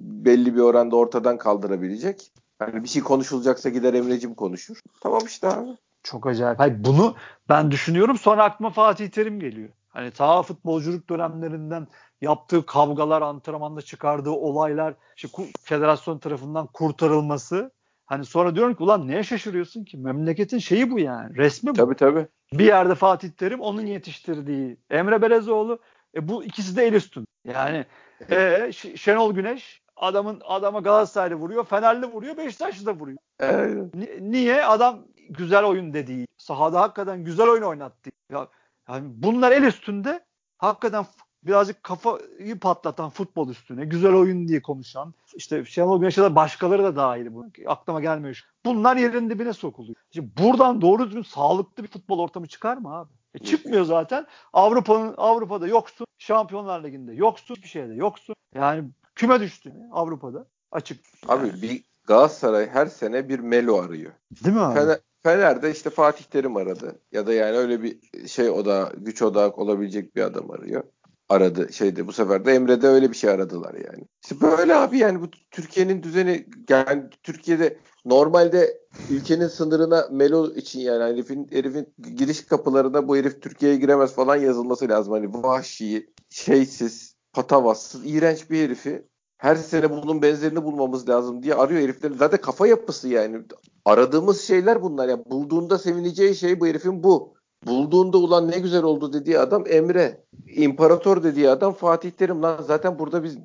belli bir oranda ortadan kaldırabilecek. Yani bir şey konuşulacaksa gider Emre'cim konuşur. Tamam işte abi. Çok acayip. Hayır, bunu ben düşünüyorum sonra aklıma Fatih Terim geliyor. Hani ta futbolculuk dönemlerinden yaptığı kavgalar, antrenmanda çıkardığı olaylar, işte federasyon tarafından kurtarılması Hani sonra diyorum ki ulan neye şaşırıyorsun ki? Memleketin şeyi bu yani. Resmi bu. Tabii tabii. Bir yerde Fatih Terim onun yetiştirdiği Emre Belezoğlu. E bu ikisi de el üstün. Yani e, Şenol Güneş adamın adama Galatasaraylı vuruyor, Fenerli vuruyor, Beşiktaşlı da vuruyor. Evet. niye? Adam güzel oyun dediği, sahada hakikaten güzel oyun oynattı. Ya, yani bunlar el üstünde hakikaten birazcık kafayı patlatan futbol üstüne güzel oyun diye konuşan işte Şenol Güneş'e de başkaları da dahil bu. Aklıma gelmiyor. Bunlar yerin dibine sokuluyor. Şimdi buradan doğru düzgün sağlıklı bir futbol ortamı çıkar mı abi? E çıkmıyor zaten. Avrupa'nın Avrupa'da yoksun. Şampiyonlar Ligi'nde yoksun. Bir şeyde yoksun. Yani küme düştü Avrupa'da. Açık. Abi yani. bir Galatasaray her sene bir Melo arıyor. Değil mi abi? Fener, Fener'de işte Fatih Terim aradı. Ya da yani öyle bir şey oda güç odağı olabilecek bir adam arıyor. Aradı şeyde bu sefer de Emre'de öyle bir şey aradılar yani. İşte böyle abi yani bu Türkiye'nin düzeni yani Türkiye'de normalde ülkenin sınırına Melo için yani herifin, herifin giriş kapılarına bu herif Türkiye'ye giremez falan yazılması lazım. Hani vahşi, şeysiz, patavatsız, iğrenç bir herifi her sene bunun benzerini bulmamız lazım diye arıyor heriflerin. Zaten kafa yapısı yani. Aradığımız şeyler bunlar. Yani bulduğunda sevineceği şey bu herifin bu. Bulduğunda ulan ne güzel oldu dediği adam Emre. İmparator dediği adam Fatih Terim. Lan zaten burada biz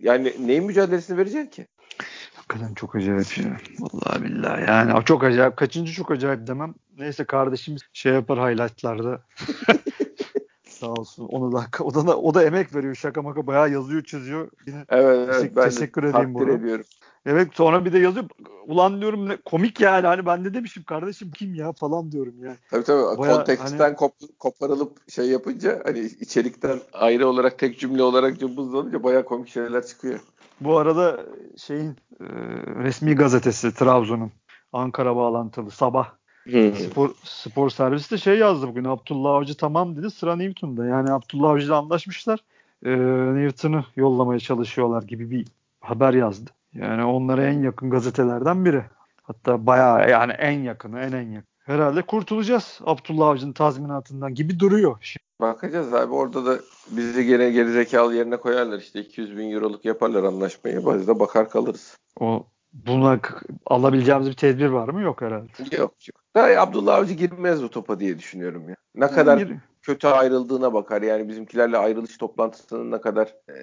yani neyin mücadelesini verecek ki? Hakikaten çok acayip ya. Vallahi billahi yani çok acayip. Kaçıncı çok acayip demem. Neyse kardeşim şey yapar highlightlarda. Sağ olsun. Onu da o da o da emek veriyor. Şaka maka bayağı yazıyor, çiziyor. Yine evet, evet teşekkür, ben teşekkür edeyim bunu. ediyorum. Evet sonra bir de yazıyor. Ulan diyorum ne, komik yani hani ben de demişim kardeşim kim ya falan diyorum yani. Tabii tabii Bayağı, konteksten hani... kop, koparılıp şey yapınca hani içerikten ayrı olarak tek cümle olarak cımbızlanınca bayağı komik şeyler çıkıyor. Bu arada şeyin e, resmi gazetesi Trabzon'un Ankara bağlantılı sabah Hmm. Spor, spor servisi de şey yazdı bugün. Abdullah Avcı tamam dedi. Sıra Newton'da. Yani Abdullah Avcı ile anlaşmışlar. Ee, Newton'u yollamaya çalışıyorlar gibi bir haber yazdı. Yani onlara en yakın gazetelerden biri. Hatta bayağı yani en yakını, en en yakın. Herhalde kurtulacağız Abdullah Avcı'nın tazminatından gibi duruyor. Bakacağız abi orada da bizi gene gerizekalı yerine koyarlar işte 200 bin euroluk yaparlar anlaşmayı. Biz de bakar kalırız. O buna alabileceğimiz bir tedbir var mı? Yok herhalde. Yok yok. Daha Abdullah Avcı girmez bu topa diye düşünüyorum ya. Ne yani kadar gir- kötü ayrıldığına bakar. Yani bizimkilerle ayrılış toplantısının ne kadar e,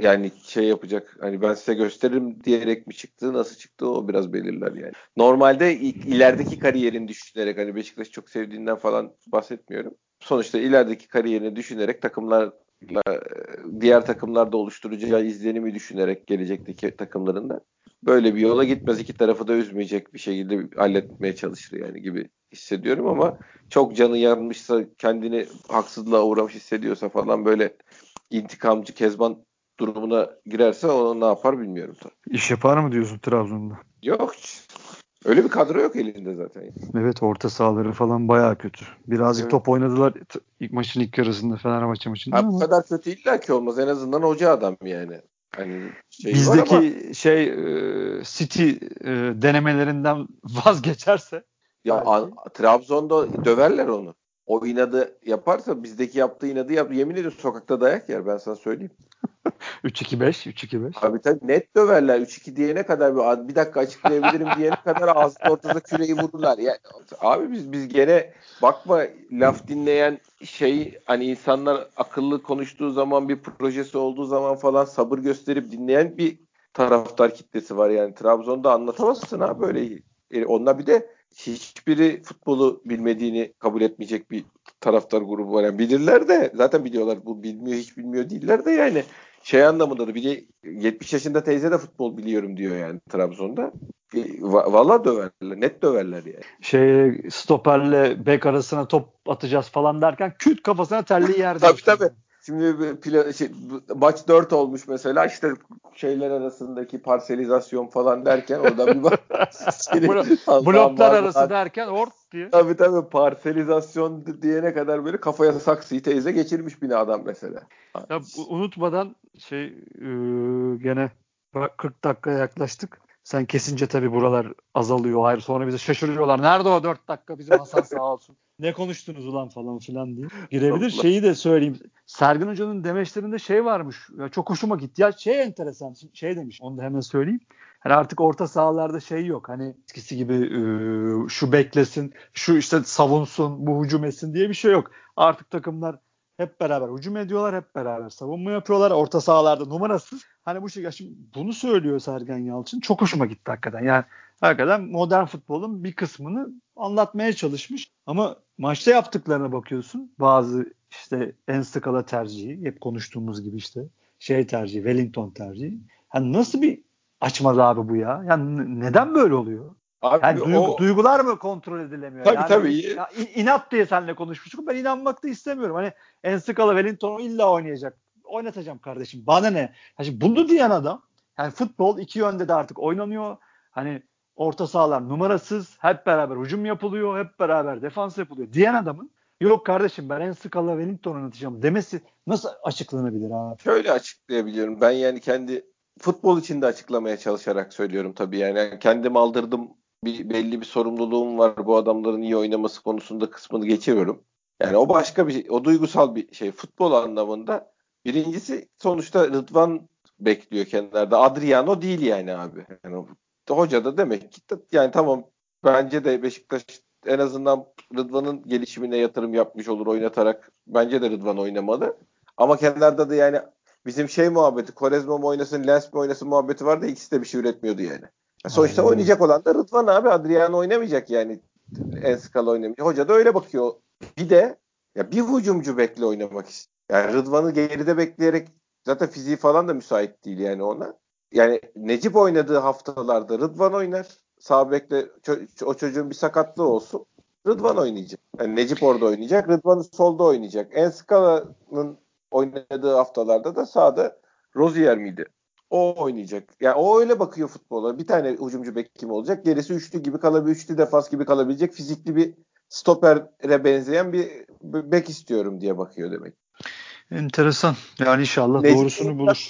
yani şey yapacak. Hani ben size gösteririm diyerek mi çıktı, nasıl çıktı o biraz belirler yani. Normalde ilerideki kariyerini düşünerek hani Beşiktaş'ı çok sevdiğinden falan bahsetmiyorum. Sonuçta ilerideki kariyerini düşünerek takımlar diğer takımlarda oluşturacağı izlenimi düşünerek gelecekteki takımlarında böyle bir yola gitmez. iki tarafı da üzmeyecek bir şekilde halletmeye çalışır yani gibi hissediyorum ama çok canı yanmışsa kendini haksızlığa uğramış hissediyorsa falan böyle intikamcı Kezban durumuna girerse onu ne yapar bilmiyorum tabii. İş yapar mı diyorsun Trabzon'da? Yok. Öyle bir kadro yok elinde zaten. Evet orta sahaları falan bayağı kötü. Birazcık evet. top oynadılar ilk maçın ilk yarısında Fenerbahçe maçında ha. Bu kadar kötü illa ki olmaz. En azından hoca adam yani. Hani şey Bizdeki ama... şey e, City e, denemelerinden vazgeçerse ya an, Trabzon'da döverler onu. O inadı yaparsa bizdeki yaptığı inadı yap. Yemin ediyorum sokakta dayak yer ben sana söyleyeyim. 3-2-5, 3-2-5. Abi tabii net döverler. 3-2 diyene kadar bir, bir dakika açıklayabilirim diyene kadar ağzının ortasında küreği vururlar. Ya, abi biz biz gene bakma laf dinleyen şey hani insanlar akıllı konuştuğu zaman bir projesi olduğu zaman falan sabır gösterip dinleyen bir taraftar kitlesi var yani. Trabzon'da anlatamazsın ha böyle. E, onlar bir de hiçbiri futbolu bilmediğini kabul etmeyecek bir taraftar grubu var. Yani bilirler de zaten biliyorlar bu bilmiyor hiç bilmiyor değiller de yani şey anlamında da biri 70 yaşında teyze de futbol biliyorum diyor yani Trabzon'da. Valla döverler. Net döverler yani. Şey stoperle bek arasına top atacağız falan derken küt kafasına terli yerde. tabii tabii. Şimdi plan, şey, maç 4 olmuş mesela işte şeyler arasındaki parselizasyon falan derken orada bir bak. Bloklar arası derken ort diye. Tabii tabii parselizasyon diyene kadar böyle kafaya saksıyı teyze geçirmiş bir adam mesela. Ya, unutmadan şey e, gene 40 dakikaya yaklaştık. Sen kesince tabii buralar azalıyor. Hayır sonra bize şaşırıyorlar. Nerede o 4 dakika bizim Hasan sağ olsun. ne konuştunuz ulan falan filan diye. Girebilir. Şeyi de söyleyeyim. Sergin Hoca'nın demeçlerinde şey varmış. Ya çok hoşuma gitti. Ya şey enteresan. Şey demiş. Onu da hemen söyleyeyim. Hani artık orta sahalarda şey yok. Hani eskisi gibi e, şu beklesin, şu işte savunsun, bu hücum etsin diye bir şey yok. Artık takımlar hep beraber hücum ediyorlar, hep beraber savunma yapıyorlar. Orta sahalarda numarasız. Hani bu şey, şimdi bunu söylüyor Sergen Yalçın. Çok hoşuma gitti hakikaten. Yani hakikaten modern futbolun bir kısmını anlatmaya çalışmış. Ama maçta yaptıklarına bakıyorsun. Bazı işte en skala tercihi, hep konuştuğumuz gibi işte şey tercihi, Wellington tercihi. Yani nasıl bir açmadı abi bu ya? Yani neden böyle oluyor? Abi yani duygu, o... duygular mı kontrol edilemiyor? Tabii yani, tabii. Ya, inat diye seninle konuşmuştuk. Ben inanmak da istemiyorum. Hani en skala Wellington illa oynayacak. Oynatacağım kardeşim. Bana ne? Yani bunu diyen adam yani futbol iki yönde de artık oynanıyor. Hani orta sahalar numarasız. Hep beraber hücum yapılıyor. Hep beraber defans yapılıyor. Diyen adamın yok kardeşim ben en skala Wellington oynatacağım demesi nasıl açıklanabilir abi? Şöyle açıklayabiliyorum. Ben yani kendi futbol içinde açıklamaya çalışarak söylüyorum tabii yani. yani kendim aldırdım bir belli bir sorumluluğum var bu adamların iyi oynaması konusunda kısmını geçiyorum. Yani o başka bir şey, o duygusal bir şey futbol anlamında. Birincisi sonuçta Rıdvan bekliyor kenarda. Adriano değil yani abi. Yani hoca da demek ki yani tamam bence de Beşiktaş en azından Rıdvan'ın gelişimine yatırım yapmış olur oynatarak. Bence de Rıdvan oynamalı. Ama kenarda da yani bizim şey muhabbeti Korezma mı oynasın Lens mi oynasın muhabbeti var da ikisi de bir şey üretmiyordu yani. Sonuçta Aynen. oynayacak olan da Rıdvan abi. Adriano oynamayacak yani. En skala oynamayacak. Hoca da öyle bakıyor. Bir de ya bir hücumcu bekle oynamak istiyor. Yani Rıdvan'ı geride bekleyerek zaten fiziği falan da müsait değil yani ona. Yani Necip oynadığı haftalarda Rıdvan oynar. Sağ bekle o çocuğun bir sakatlığı olsun. Rıdvan oynayacak. Yani Necip orada oynayacak. Rıdvan solda oynayacak. En Skala'nın oynadığı haftalarda da sağda Rozier miydi? O oynayacak. Yani o öyle bakıyor futbola. Bir tane hücumcu bek kim olacak? Gerisi üçlü gibi kalabilir, üçlü defans gibi kalabilecek fizikli bir stopere benzeyen bir bek istiyorum diye bakıyor demek. Enteresan. Yani inşallah Necip doğrusunu bulur.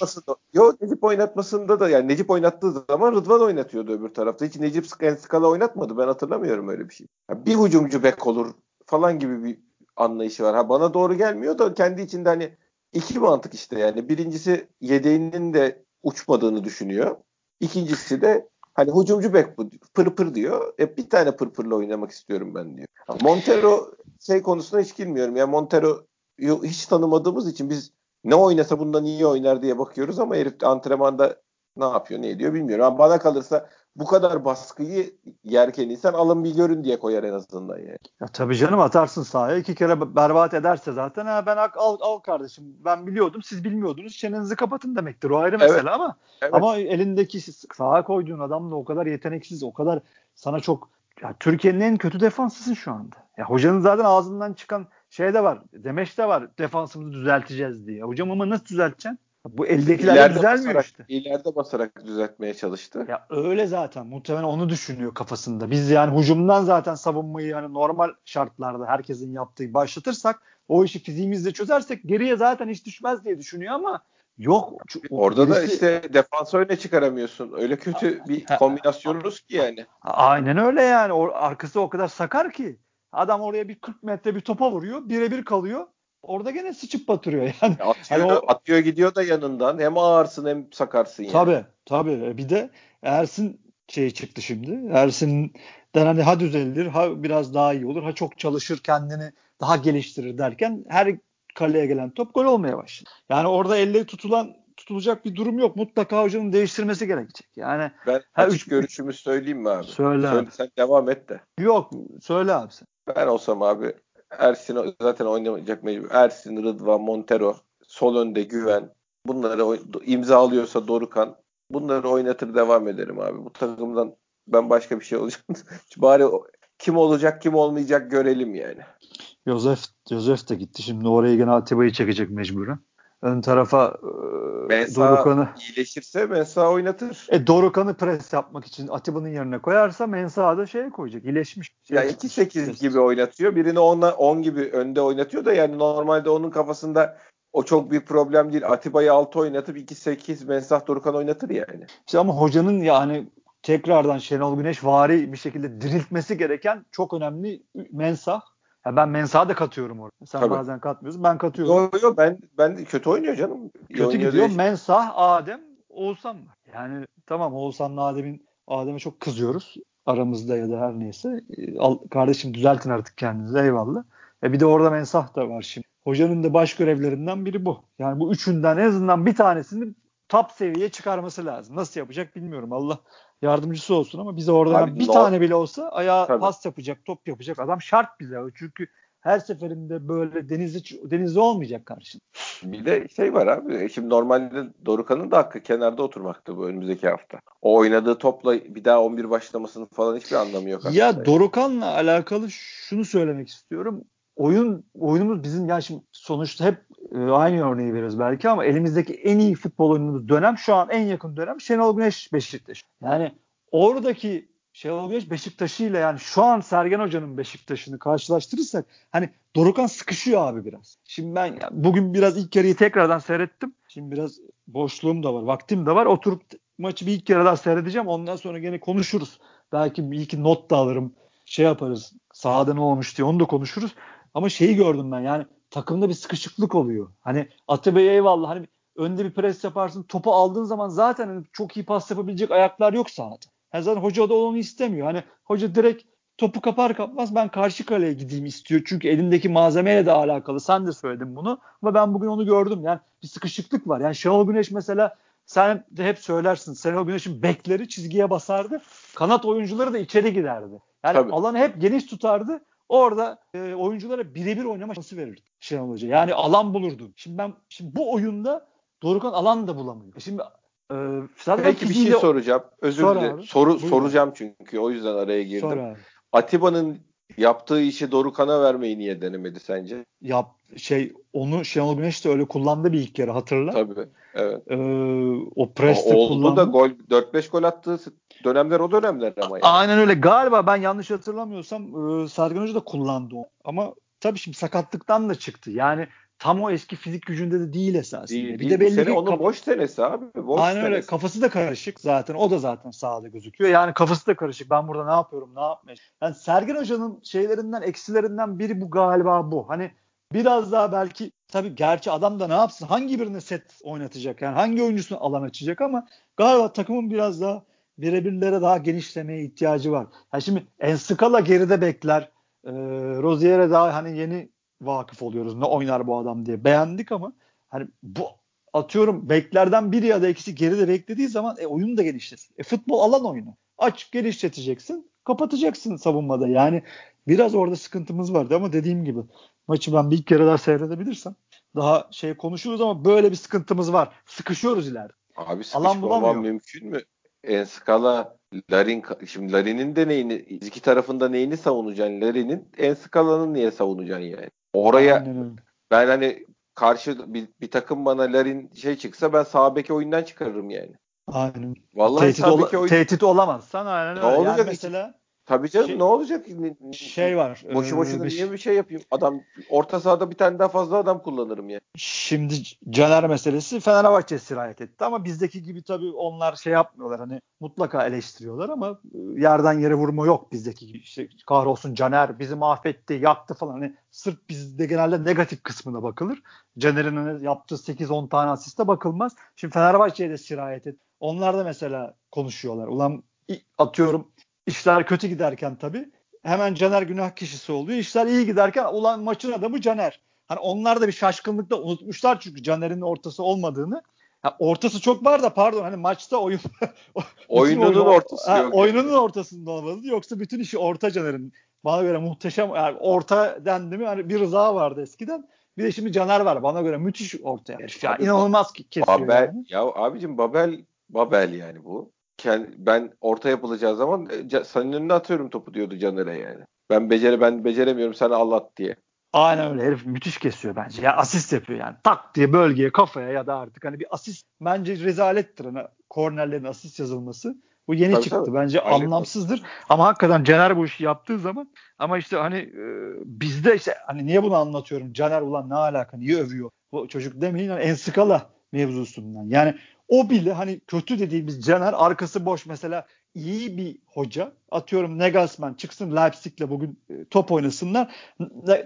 Yok Necip oynatmasında da yani Necip oynattığı zaman Rıdvan oynatıyordu öbür tarafta. Hiç Necip Skala oynatmadı. Ben hatırlamıyorum öyle bir şey. Yani bir hücumcu bek olur falan gibi bir anlayışı var. Ha bana doğru gelmiyor da kendi içinde hani iki mantık işte yani. Birincisi yedeğinin de uçmadığını düşünüyor. İkincisi de hani hücumcu bek bu pır pır diyor. E, bir tane pır pırla oynamak istiyorum ben diyor. Montero şey konusuna hiç girmiyorum. Yani Montero hiç tanımadığımız için biz ne oynasa bundan iyi oynar diye bakıyoruz ama herif antrenmanda ne yapıyor ne ediyor bilmiyorum. Ama bana kalırsa bu kadar baskıyı yerken insan alın bir görün diye koyar en azından yani. Ya tabii canım atarsın sahaya iki kere berbat ederse zaten ha ben al, al kardeşim ben biliyordum siz bilmiyordunuz çenenizi kapatın demektir o ayrı mesele evet. ama evet. ama elindeki sağa koyduğun adam da o kadar yeteneksiz o kadar sana çok ya Türkiye'nin en kötü defansısın şu anda. Ya hocanın zaten ağzından çıkan şey de var. Demeç de var. Defansımızı düzelteceğiz diye. Hocam ama nasıl düzelteceksin? Bu eldekiler düzelmiyor basarak, işte. İleride basarak düzeltmeye çalıştı. Ya öyle zaten. Muhtemelen onu düşünüyor kafasında. Biz yani hücumdan zaten savunmayı yani normal şartlarda herkesin yaptığı başlatırsak o işi fiziğimizle çözersek geriye zaten hiç düşmez diye düşünüyor ama yok. Orada birisi... da işte defans öne çıkaramıyorsun. Öyle kötü bir kombinasyonunuz ki yani. Aynen öyle yani. O, arkası o kadar sakar ki. Adam oraya bir 40 metre bir topa vuruyor. Birebir kalıyor. Orada gene sıçıp batırıyor yani. Atıyor, hani o, atıyor gidiyor da yanından. Hem ağırsın hem sakarsın yani. Tabii tabii. E, bir de Ersin şey çıktı şimdi. Ersin'den hani ha düzelir, ha biraz daha iyi olur, ha çok çalışır kendini daha geliştirir derken her kaleye gelen top gol olmaya başladı. Yani orada elle tutulan tutulacak bir durum yok. Mutlaka hocanın değiştirmesi gerekecek. Yani ben ha, üç, görüşümü söyleyeyim mi abi? Söyle, söyle abi. Sen devam et de. Yok söyle abi sen. Ben olsam abi Ersin zaten oynamayacak mecbur. Ersin, Rıdvan, Montero, sol önde Güven. Bunları imza alıyorsa Dorukan. Bunları oynatır devam ederim abi. Bu takımdan ben başka bir şey olacak. Bari kim olacak kim olmayacak görelim yani. Josef, Josef de gitti. Şimdi oraya gene Atiba'yı çekecek mecburen ön tarafa e, Dorukan'ı iyileşirse Mensa oynatır. E Dorukan'ı pres yapmak için Atiba'nın yerine koyarsa Mensa da şey koyacak. İyileşmiş. Şey ya 2-8 gibi oynatıyor. Birini 10 10 gibi önde oynatıyor da yani normalde onun kafasında o çok büyük problem değil. Atiba'yı 6 oynatıp 2-8 Mensah Dorukan oynatır yani. İşte ama hocanın yani tekrardan Şenol Güneş vari bir şekilde diriltmesi gereken çok önemli Mensah ya ben Mensah'ı da katıyorum orada. Sen Tabii. bazen katmıyorsun. Ben katıyorum. Yok yok ben ben kötü oynuyor canım. Kötü gidiyor. Değil. Mensah, Adem, Oğuzhan var. Yani tamam Oğuzhan'la Adem'in Adem'e çok kızıyoruz. Aramızda ya da her neyse. Al, kardeşim düzeltin artık kendinizi eyvallah. E bir de orada Mensah da var şimdi. Hocanın da baş görevlerinden biri bu. Yani bu üçünden en azından bir tanesini top seviyeye çıkarması lazım. Nasıl yapacak bilmiyorum. Allah yardımcısı olsun ama bize oradan Abi, bir tane bile olsa ayağa Tabii. pas yapacak, top yapacak adam şart bize. Çünkü her seferinde böyle denizli denizli olmayacak karşında. Bir de şey var abi. Şimdi normalde Dorukan'ın da hakkı kenarda oturmaktı bu önümüzdeki hafta. O oynadığı topla bir daha 11 başlamasının falan hiçbir anlamı yok. Aslında. Ya Dorukan'la alakalı şunu söylemek istiyorum. Oyun oyunumuz bizim yani şimdi sonuçta hep e, aynı örneği veririz belki ama elimizdeki en iyi futbol oyunumuz dönem şu an en yakın dönem Şenol Güneş Beşiktaş. Yani oradaki Şenol Güneş Beşiktaş'ı ile yani şu an Sergen Hoca'nın Beşiktaş'ını karşılaştırırsak hani Dorukan sıkışıyor abi biraz. Şimdi ben bugün biraz ilk yarıyı tekrardan seyrettim. Şimdi biraz boşluğum da var, vaktim de var. Oturup maçı bir ilk kere daha seyredeceğim. Ondan sonra gene konuşuruz. Belki bir iki not da alırım. Şey yaparız. Sahada ne olmuş diye onu da konuşuruz. Ama şeyi gördüm ben yani takımda bir sıkışıklık oluyor. Hani Atabey eyvallah hani önde bir pres yaparsın topu aldığın zaman zaten hani çok iyi pas yapabilecek ayaklar yok sahada. Yani zaten hoca da onu istemiyor. Hani hoca direkt topu kapar kapmaz ben karşı kaleye gideyim istiyor. Çünkü elindeki malzemeyle de alakalı. Sen de söyledin bunu. Ama ben bugün onu gördüm. Yani bir sıkışıklık var. Yani Şenol Güneş mesela sen de hep söylersin. Şenol Güneş'in bekleri çizgiye basardı. Kanat oyuncuları da içeri giderdi. Yani Tabii. alanı hep geniş tutardı. Orada e, oyunculara birebir oynama şansı verirdi Şenol Hoca. Yani alan bulurdu. Şimdi ben şimdi bu oyunda Dorukan alan da bulamıyor. Şimdi e, zaten Peki bir şey soracağım. Özür Sor dilerim. Soru Buyurun. soracağım çünkü o yüzden araya girdim. Atiba'nın yaptığı işi Dorukan'a vermeyi niye denemedi sence? Yap şey onu Şenol Güneş de öyle kullandı bir ilk kere hatırla. Tabii. Evet. Ee, o preste kullandı. da gol 4-5 gol attığı dönemler o dönemler ama yani. Aynen öyle. Galiba ben yanlış hatırlamıyorsam e, Sergen Hoca da kullandı o. Ama tabii şimdi sakatlıktan da çıktı. Yani tam o eski fizik gücünde de değil esasında. Değil, bir değil. de belli sene ki onun boş senesi abi. Boş Aynen senesi. öyle. Kafası da karışık zaten. O da zaten sahada gözüküyor. Yani kafası da karışık. Ben burada ne yapıyorum, ne yapmaya? Yani Sergen Hoca'nın şeylerinden, eksilerinden biri bu galiba bu. Hani biraz daha belki tabii gerçi adam da ne yapsın? Hangi birine set oynatacak? Yani hangi oyuncusunu alan açacak ama galiba takımın biraz daha birebirlere daha genişlemeye ihtiyacı var. Yani şimdi Enskala geride bekler. E, Rozier'e daha hani yeni vakıf oluyoruz. Ne oynar bu adam diye beğendik ama hani bu atıyorum beklerden biri ya da ikisi geride beklediği zaman e, oyun da genişlesin. E, futbol alan oyunu. Aç genişleteceksin. Kapatacaksın savunmada. Yani biraz orada sıkıntımız vardı ama dediğim gibi maçı ben bir iki kere daha seyredebilirsem daha şey konuşuruz ama böyle bir sıkıntımız var. Sıkışıyoruz ileride. Abi sıkışmamam mümkün mü? Enskala Larin şimdi Larin'in de neyini iki tarafında neyini savunacaksın Larin'in Enskala'nın niye savunacaksın yani? Oraya ben hani karşı bir, bir takım bana Larin şey çıksa ben sağ beki oyundan çıkarırım yani. Aynen. Vallahi tehdit, ola, oyun... tehdit olamazsan aynen öyle. Ne olacak yani mesela? Tabii canım şey, ne olacak? Şey var. Boşu boşuna e, niye bir şey yapayım? Adam orta sahada bir tane daha fazla adam kullanırım ya. Şimdi Caner meselesi Fenerbahçe sirayet etti ama bizdeki gibi tabii onlar şey yapmıyorlar. Hani mutlaka eleştiriyorlar ama yerden yere vurma yok bizdeki gibi. İşte kahrolsun Caner bizi mahvetti, yaktı falan. Hani sırf bizde genelde negatif kısmına bakılır. Caner'in hani yaptığı 8-10 tane asiste bakılmaz. Şimdi Fenerbahçe'ye de sirayet etti. Onlar da mesela konuşuyorlar. Ulan atıyorum İşler kötü giderken tabii hemen Caner günah kişisi oluyor. İşler iyi giderken ulan maçın adamı Caner. Hani onlar da bir şaşkınlıkta unutmuşlar çünkü Caner'in ortası olmadığını. Ha, ortası çok var da pardon hani maçta oyun oyununun oyun, ortası ha, yok. Oyunun ortasında olmalı. Yoksa bütün işi orta Caner'in. Bana göre muhteşem yani orta dendi mi hani bir rıza vardı eskiden. Bir de şimdi Caner var. Bana göre müthiş orta herif. Yani inanılmaz kesiyor Babel, yani. Ya abicim Babel Babel yani bu ben orta yapılacağı zaman e, senin önüne atıyorum topu diyordu Caner'e yani. Ben becere ben beceremiyorum sen Allah diye. Aynen öyle herif müthiş kesiyor bence. Ya asist yapıyor yani. Tak diye bölgeye kafaya ya da artık hani bir asist bence rezalettir hani kornerlerin asist yazılması. Bu yeni tabii, çıktı. Tabii. Bence Aynen. anlamsızdır. Ama hakikaten Caner bu işi yaptığı zaman ama işte hani e, bizde işte hani niye bunu anlatıyorum? Caner ulan ne alaka? Niye övüyor? Bu çocuk demeyin en skala mevzusundan. Yani o bile hani kötü dediğimiz Caner arkası boş mesela iyi bir hoca atıyorum Nagelsmann çıksın Leipzig'le bugün e, top oynasınlar.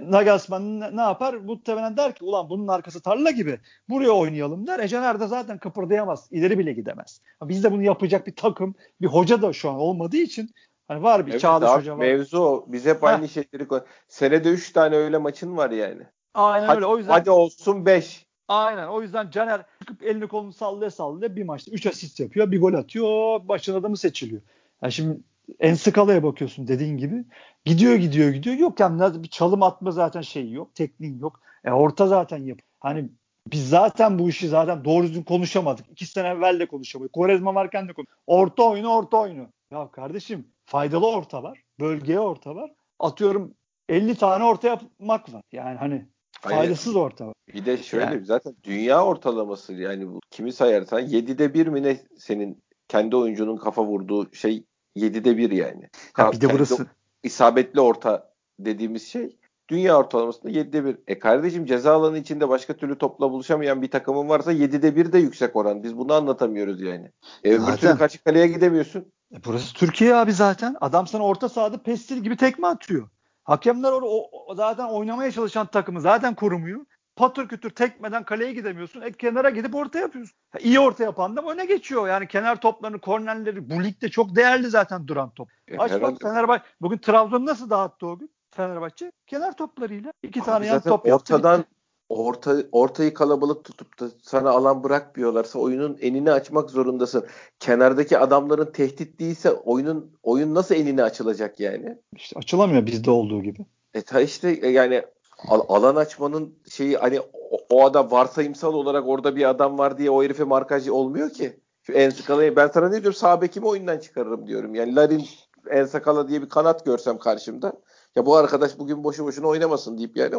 Nagelsmann ne, yapar? Muhtemelen der ki ulan bunun arkası tarla gibi buraya oynayalım der. E Caner de zaten kıpırdayamaz. ileri bile gidemez. Bizde bunu yapacak bir takım bir hoca da şu an olmadığı için Hani var bir evet, Çağdaş abi, Hoca var. Mevzu o. Biz hep aynı şeyleri koy. Senede 3 tane öyle maçın var yani. Aynen hadi, öyle. O yüzden hadi olsun 5. Aynen. O yüzden Caner çıkıp elini kolunu sallaya sallaya bir maçta 3 asist yapıyor. Bir gol atıyor. Başın adamı seçiliyor. Yani şimdi en skalaya bakıyorsun dediğin gibi. Gidiyor gidiyor gidiyor. Yok yani bir çalım atma zaten şeyi yok. Tekniğin yok. E orta zaten yap. Hani biz zaten bu işi zaten doğru düzgün konuşamadık. İki sene evvel de konuşamadık. Korezma varken de konuşamadık. Orta oyunu orta oyunu. Ya kardeşim faydalı orta var. Bölgeye orta var. Atıyorum 50 tane orta yapmak var. Yani hani Faydasız orta. Bir de şöyle yani. zaten dünya ortalaması yani bu kimi sayarsan 7'de 1 mi ne senin kendi oyuncunun kafa vurduğu şey 7'de 1 yani. Ha, bir de burası isabetli orta dediğimiz şey dünya ortalamasında 7'de 1. E kardeşim ceza alanı içinde başka türlü topla buluşamayan bir takımın varsa 7'de 1 de yüksek oran. Biz bunu anlatamıyoruz yani. E öbür zaten, türlü kaçık kaleye gidemiyorsun. E burası Türkiye abi zaten. Adam sana orta sahada pestil gibi tekme atıyor. Hakemler o, o, zaten oynamaya çalışan takımı zaten korumuyor. Patır kütür tekmeden kaleye gidemiyorsun. E kenara gidip orta yapıyorsun. Ha, iyi orta yapan da öne geçiyor. Yani kenar toplarını, kornerleri bu ligde çok değerli zaten duran top. E, Aç bak Fenerbahçe. Bugün Trabzon nasıl dağıttı o gün? Fenerbahçe kenar toplarıyla iki Abi tane yan top yaptı. Ortadan orta, ortayı kalabalık tutup da sana alan bırakmıyorlarsa oyunun enini açmak zorundasın. Kenardaki adamların tehdit değilse oyunun oyun nasıl enini açılacak yani? İşte açılamıyor bizde olduğu gibi. E ta işte e, yani alan açmanın şeyi hani o, o adam varsayımsal olarak orada bir adam var diye o herife markaj olmuyor ki. Şu en skalayı ben sana ne diyorum sağ bekimi oyundan çıkarırım diyorum. Yani Larin en sakala diye bir kanat görsem karşımda ya bu arkadaş bugün boşu boşuna oynamasın deyip yani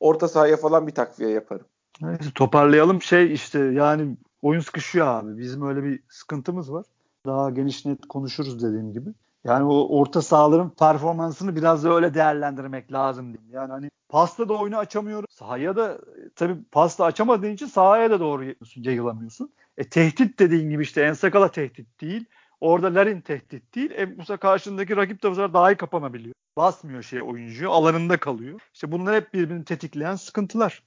orta sahaya falan bir takviye yaparım. Neyse toparlayalım şey işte yani oyun sıkışıyor abi. Bizim öyle bir sıkıntımız var. Daha geniş net konuşuruz dediğim gibi. Yani o orta sahaların performansını biraz da öyle değerlendirmek lazım diyeyim. Yani hani pasta da oyunu açamıyoruz. Sahaya da tabii pasta açamadığın için sahaya da doğru yayılamıyorsun. E tehdit dediğin gibi işte Ensakala tehdit değil. Orada Larin tehdit değil. E bu sefer karşındaki rakip de bu sefer daha iyi kapanabiliyor. Basmıyor şey oyuncuyu. Alanında kalıyor. İşte bunlar hep birbirini tetikleyen sıkıntılar.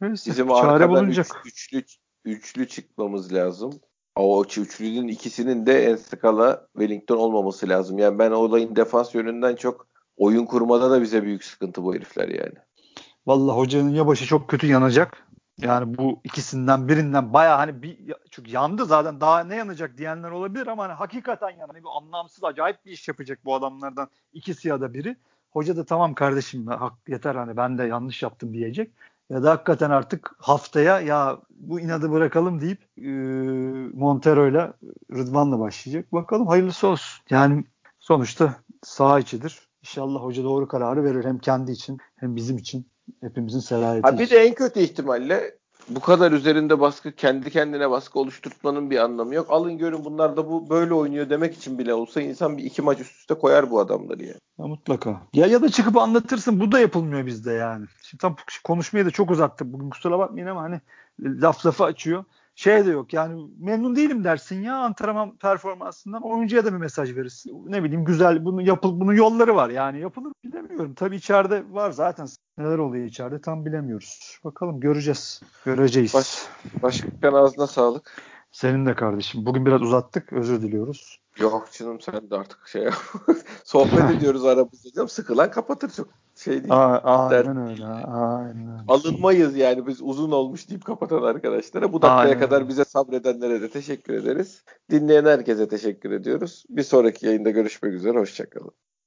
Neyse, Bizim çare bulunacak. Üç, üçlü, üçlü çıkmamız lazım. O üçlünün ikisinin de Enskala Wellington olmaması lazım. Yani ben olayın defans yönünden çok oyun kurmada da bize büyük sıkıntı bu herifler yani. Vallahi hocanın ya başı çok kötü yanacak yani bu ikisinden birinden baya hani bir çünkü yandı zaten daha ne yanacak diyenler olabilir ama hani hakikaten yani hani bu anlamsız acayip bir iş yapacak bu adamlardan ikisi ya da biri. Hoca da tamam kardeşim hak yeter hani ben de yanlış yaptım diyecek. Ya da hakikaten artık haftaya ya bu inadı bırakalım deyip e, Montero ile Rıdvan'la başlayacak. Bakalım hayırlısı olsun. Yani sonuçta sağ içidir. İnşallah hoca doğru kararı verir hem kendi için hem bizim için. Hepimizin serayeti. Ha bir de en kötü ihtimalle bu kadar üzerinde baskı kendi kendine baskı oluşturmanın bir anlamı yok. Alın görün bunlar da bu böyle oynuyor demek için bile olsa insan bir iki maç üst üste koyar bu adamları yani. Ya mutlaka. Ya ya da çıkıp anlatırsın bu da yapılmıyor bizde yani. Şimdi tam konuşmayı da çok uzattık bugün kusura bakmayın ama hani laf lafı açıyor şey de yok yani memnun değilim dersin ya antrenman performansından oyuncuya da bir mesaj verirsin. Ne bileyim güzel bunu yapıl bunun yolları var yani yapılır bilemiyorum. Tabii içeride var zaten neler oluyor içeride tam bilemiyoruz. Bakalım göreceğiz. Göreceğiz. Baş, başkan ağzına sağlık. Senin de kardeşim. Bugün biraz uzattık. Özür diliyoruz. Yok canım sen de artık şey sohbet ediyoruz aramızda canım. Sıkılan kapatır çok şey değil. Aa, aynen öyle. Aynen. Alınmayız yani biz uzun olmuş deyip kapatan arkadaşlara. Bu dakikaya aynen. kadar bize sabredenlere de teşekkür ederiz. Dinleyen herkese teşekkür ediyoruz. Bir sonraki yayında görüşmek üzere. Hoşçakalın.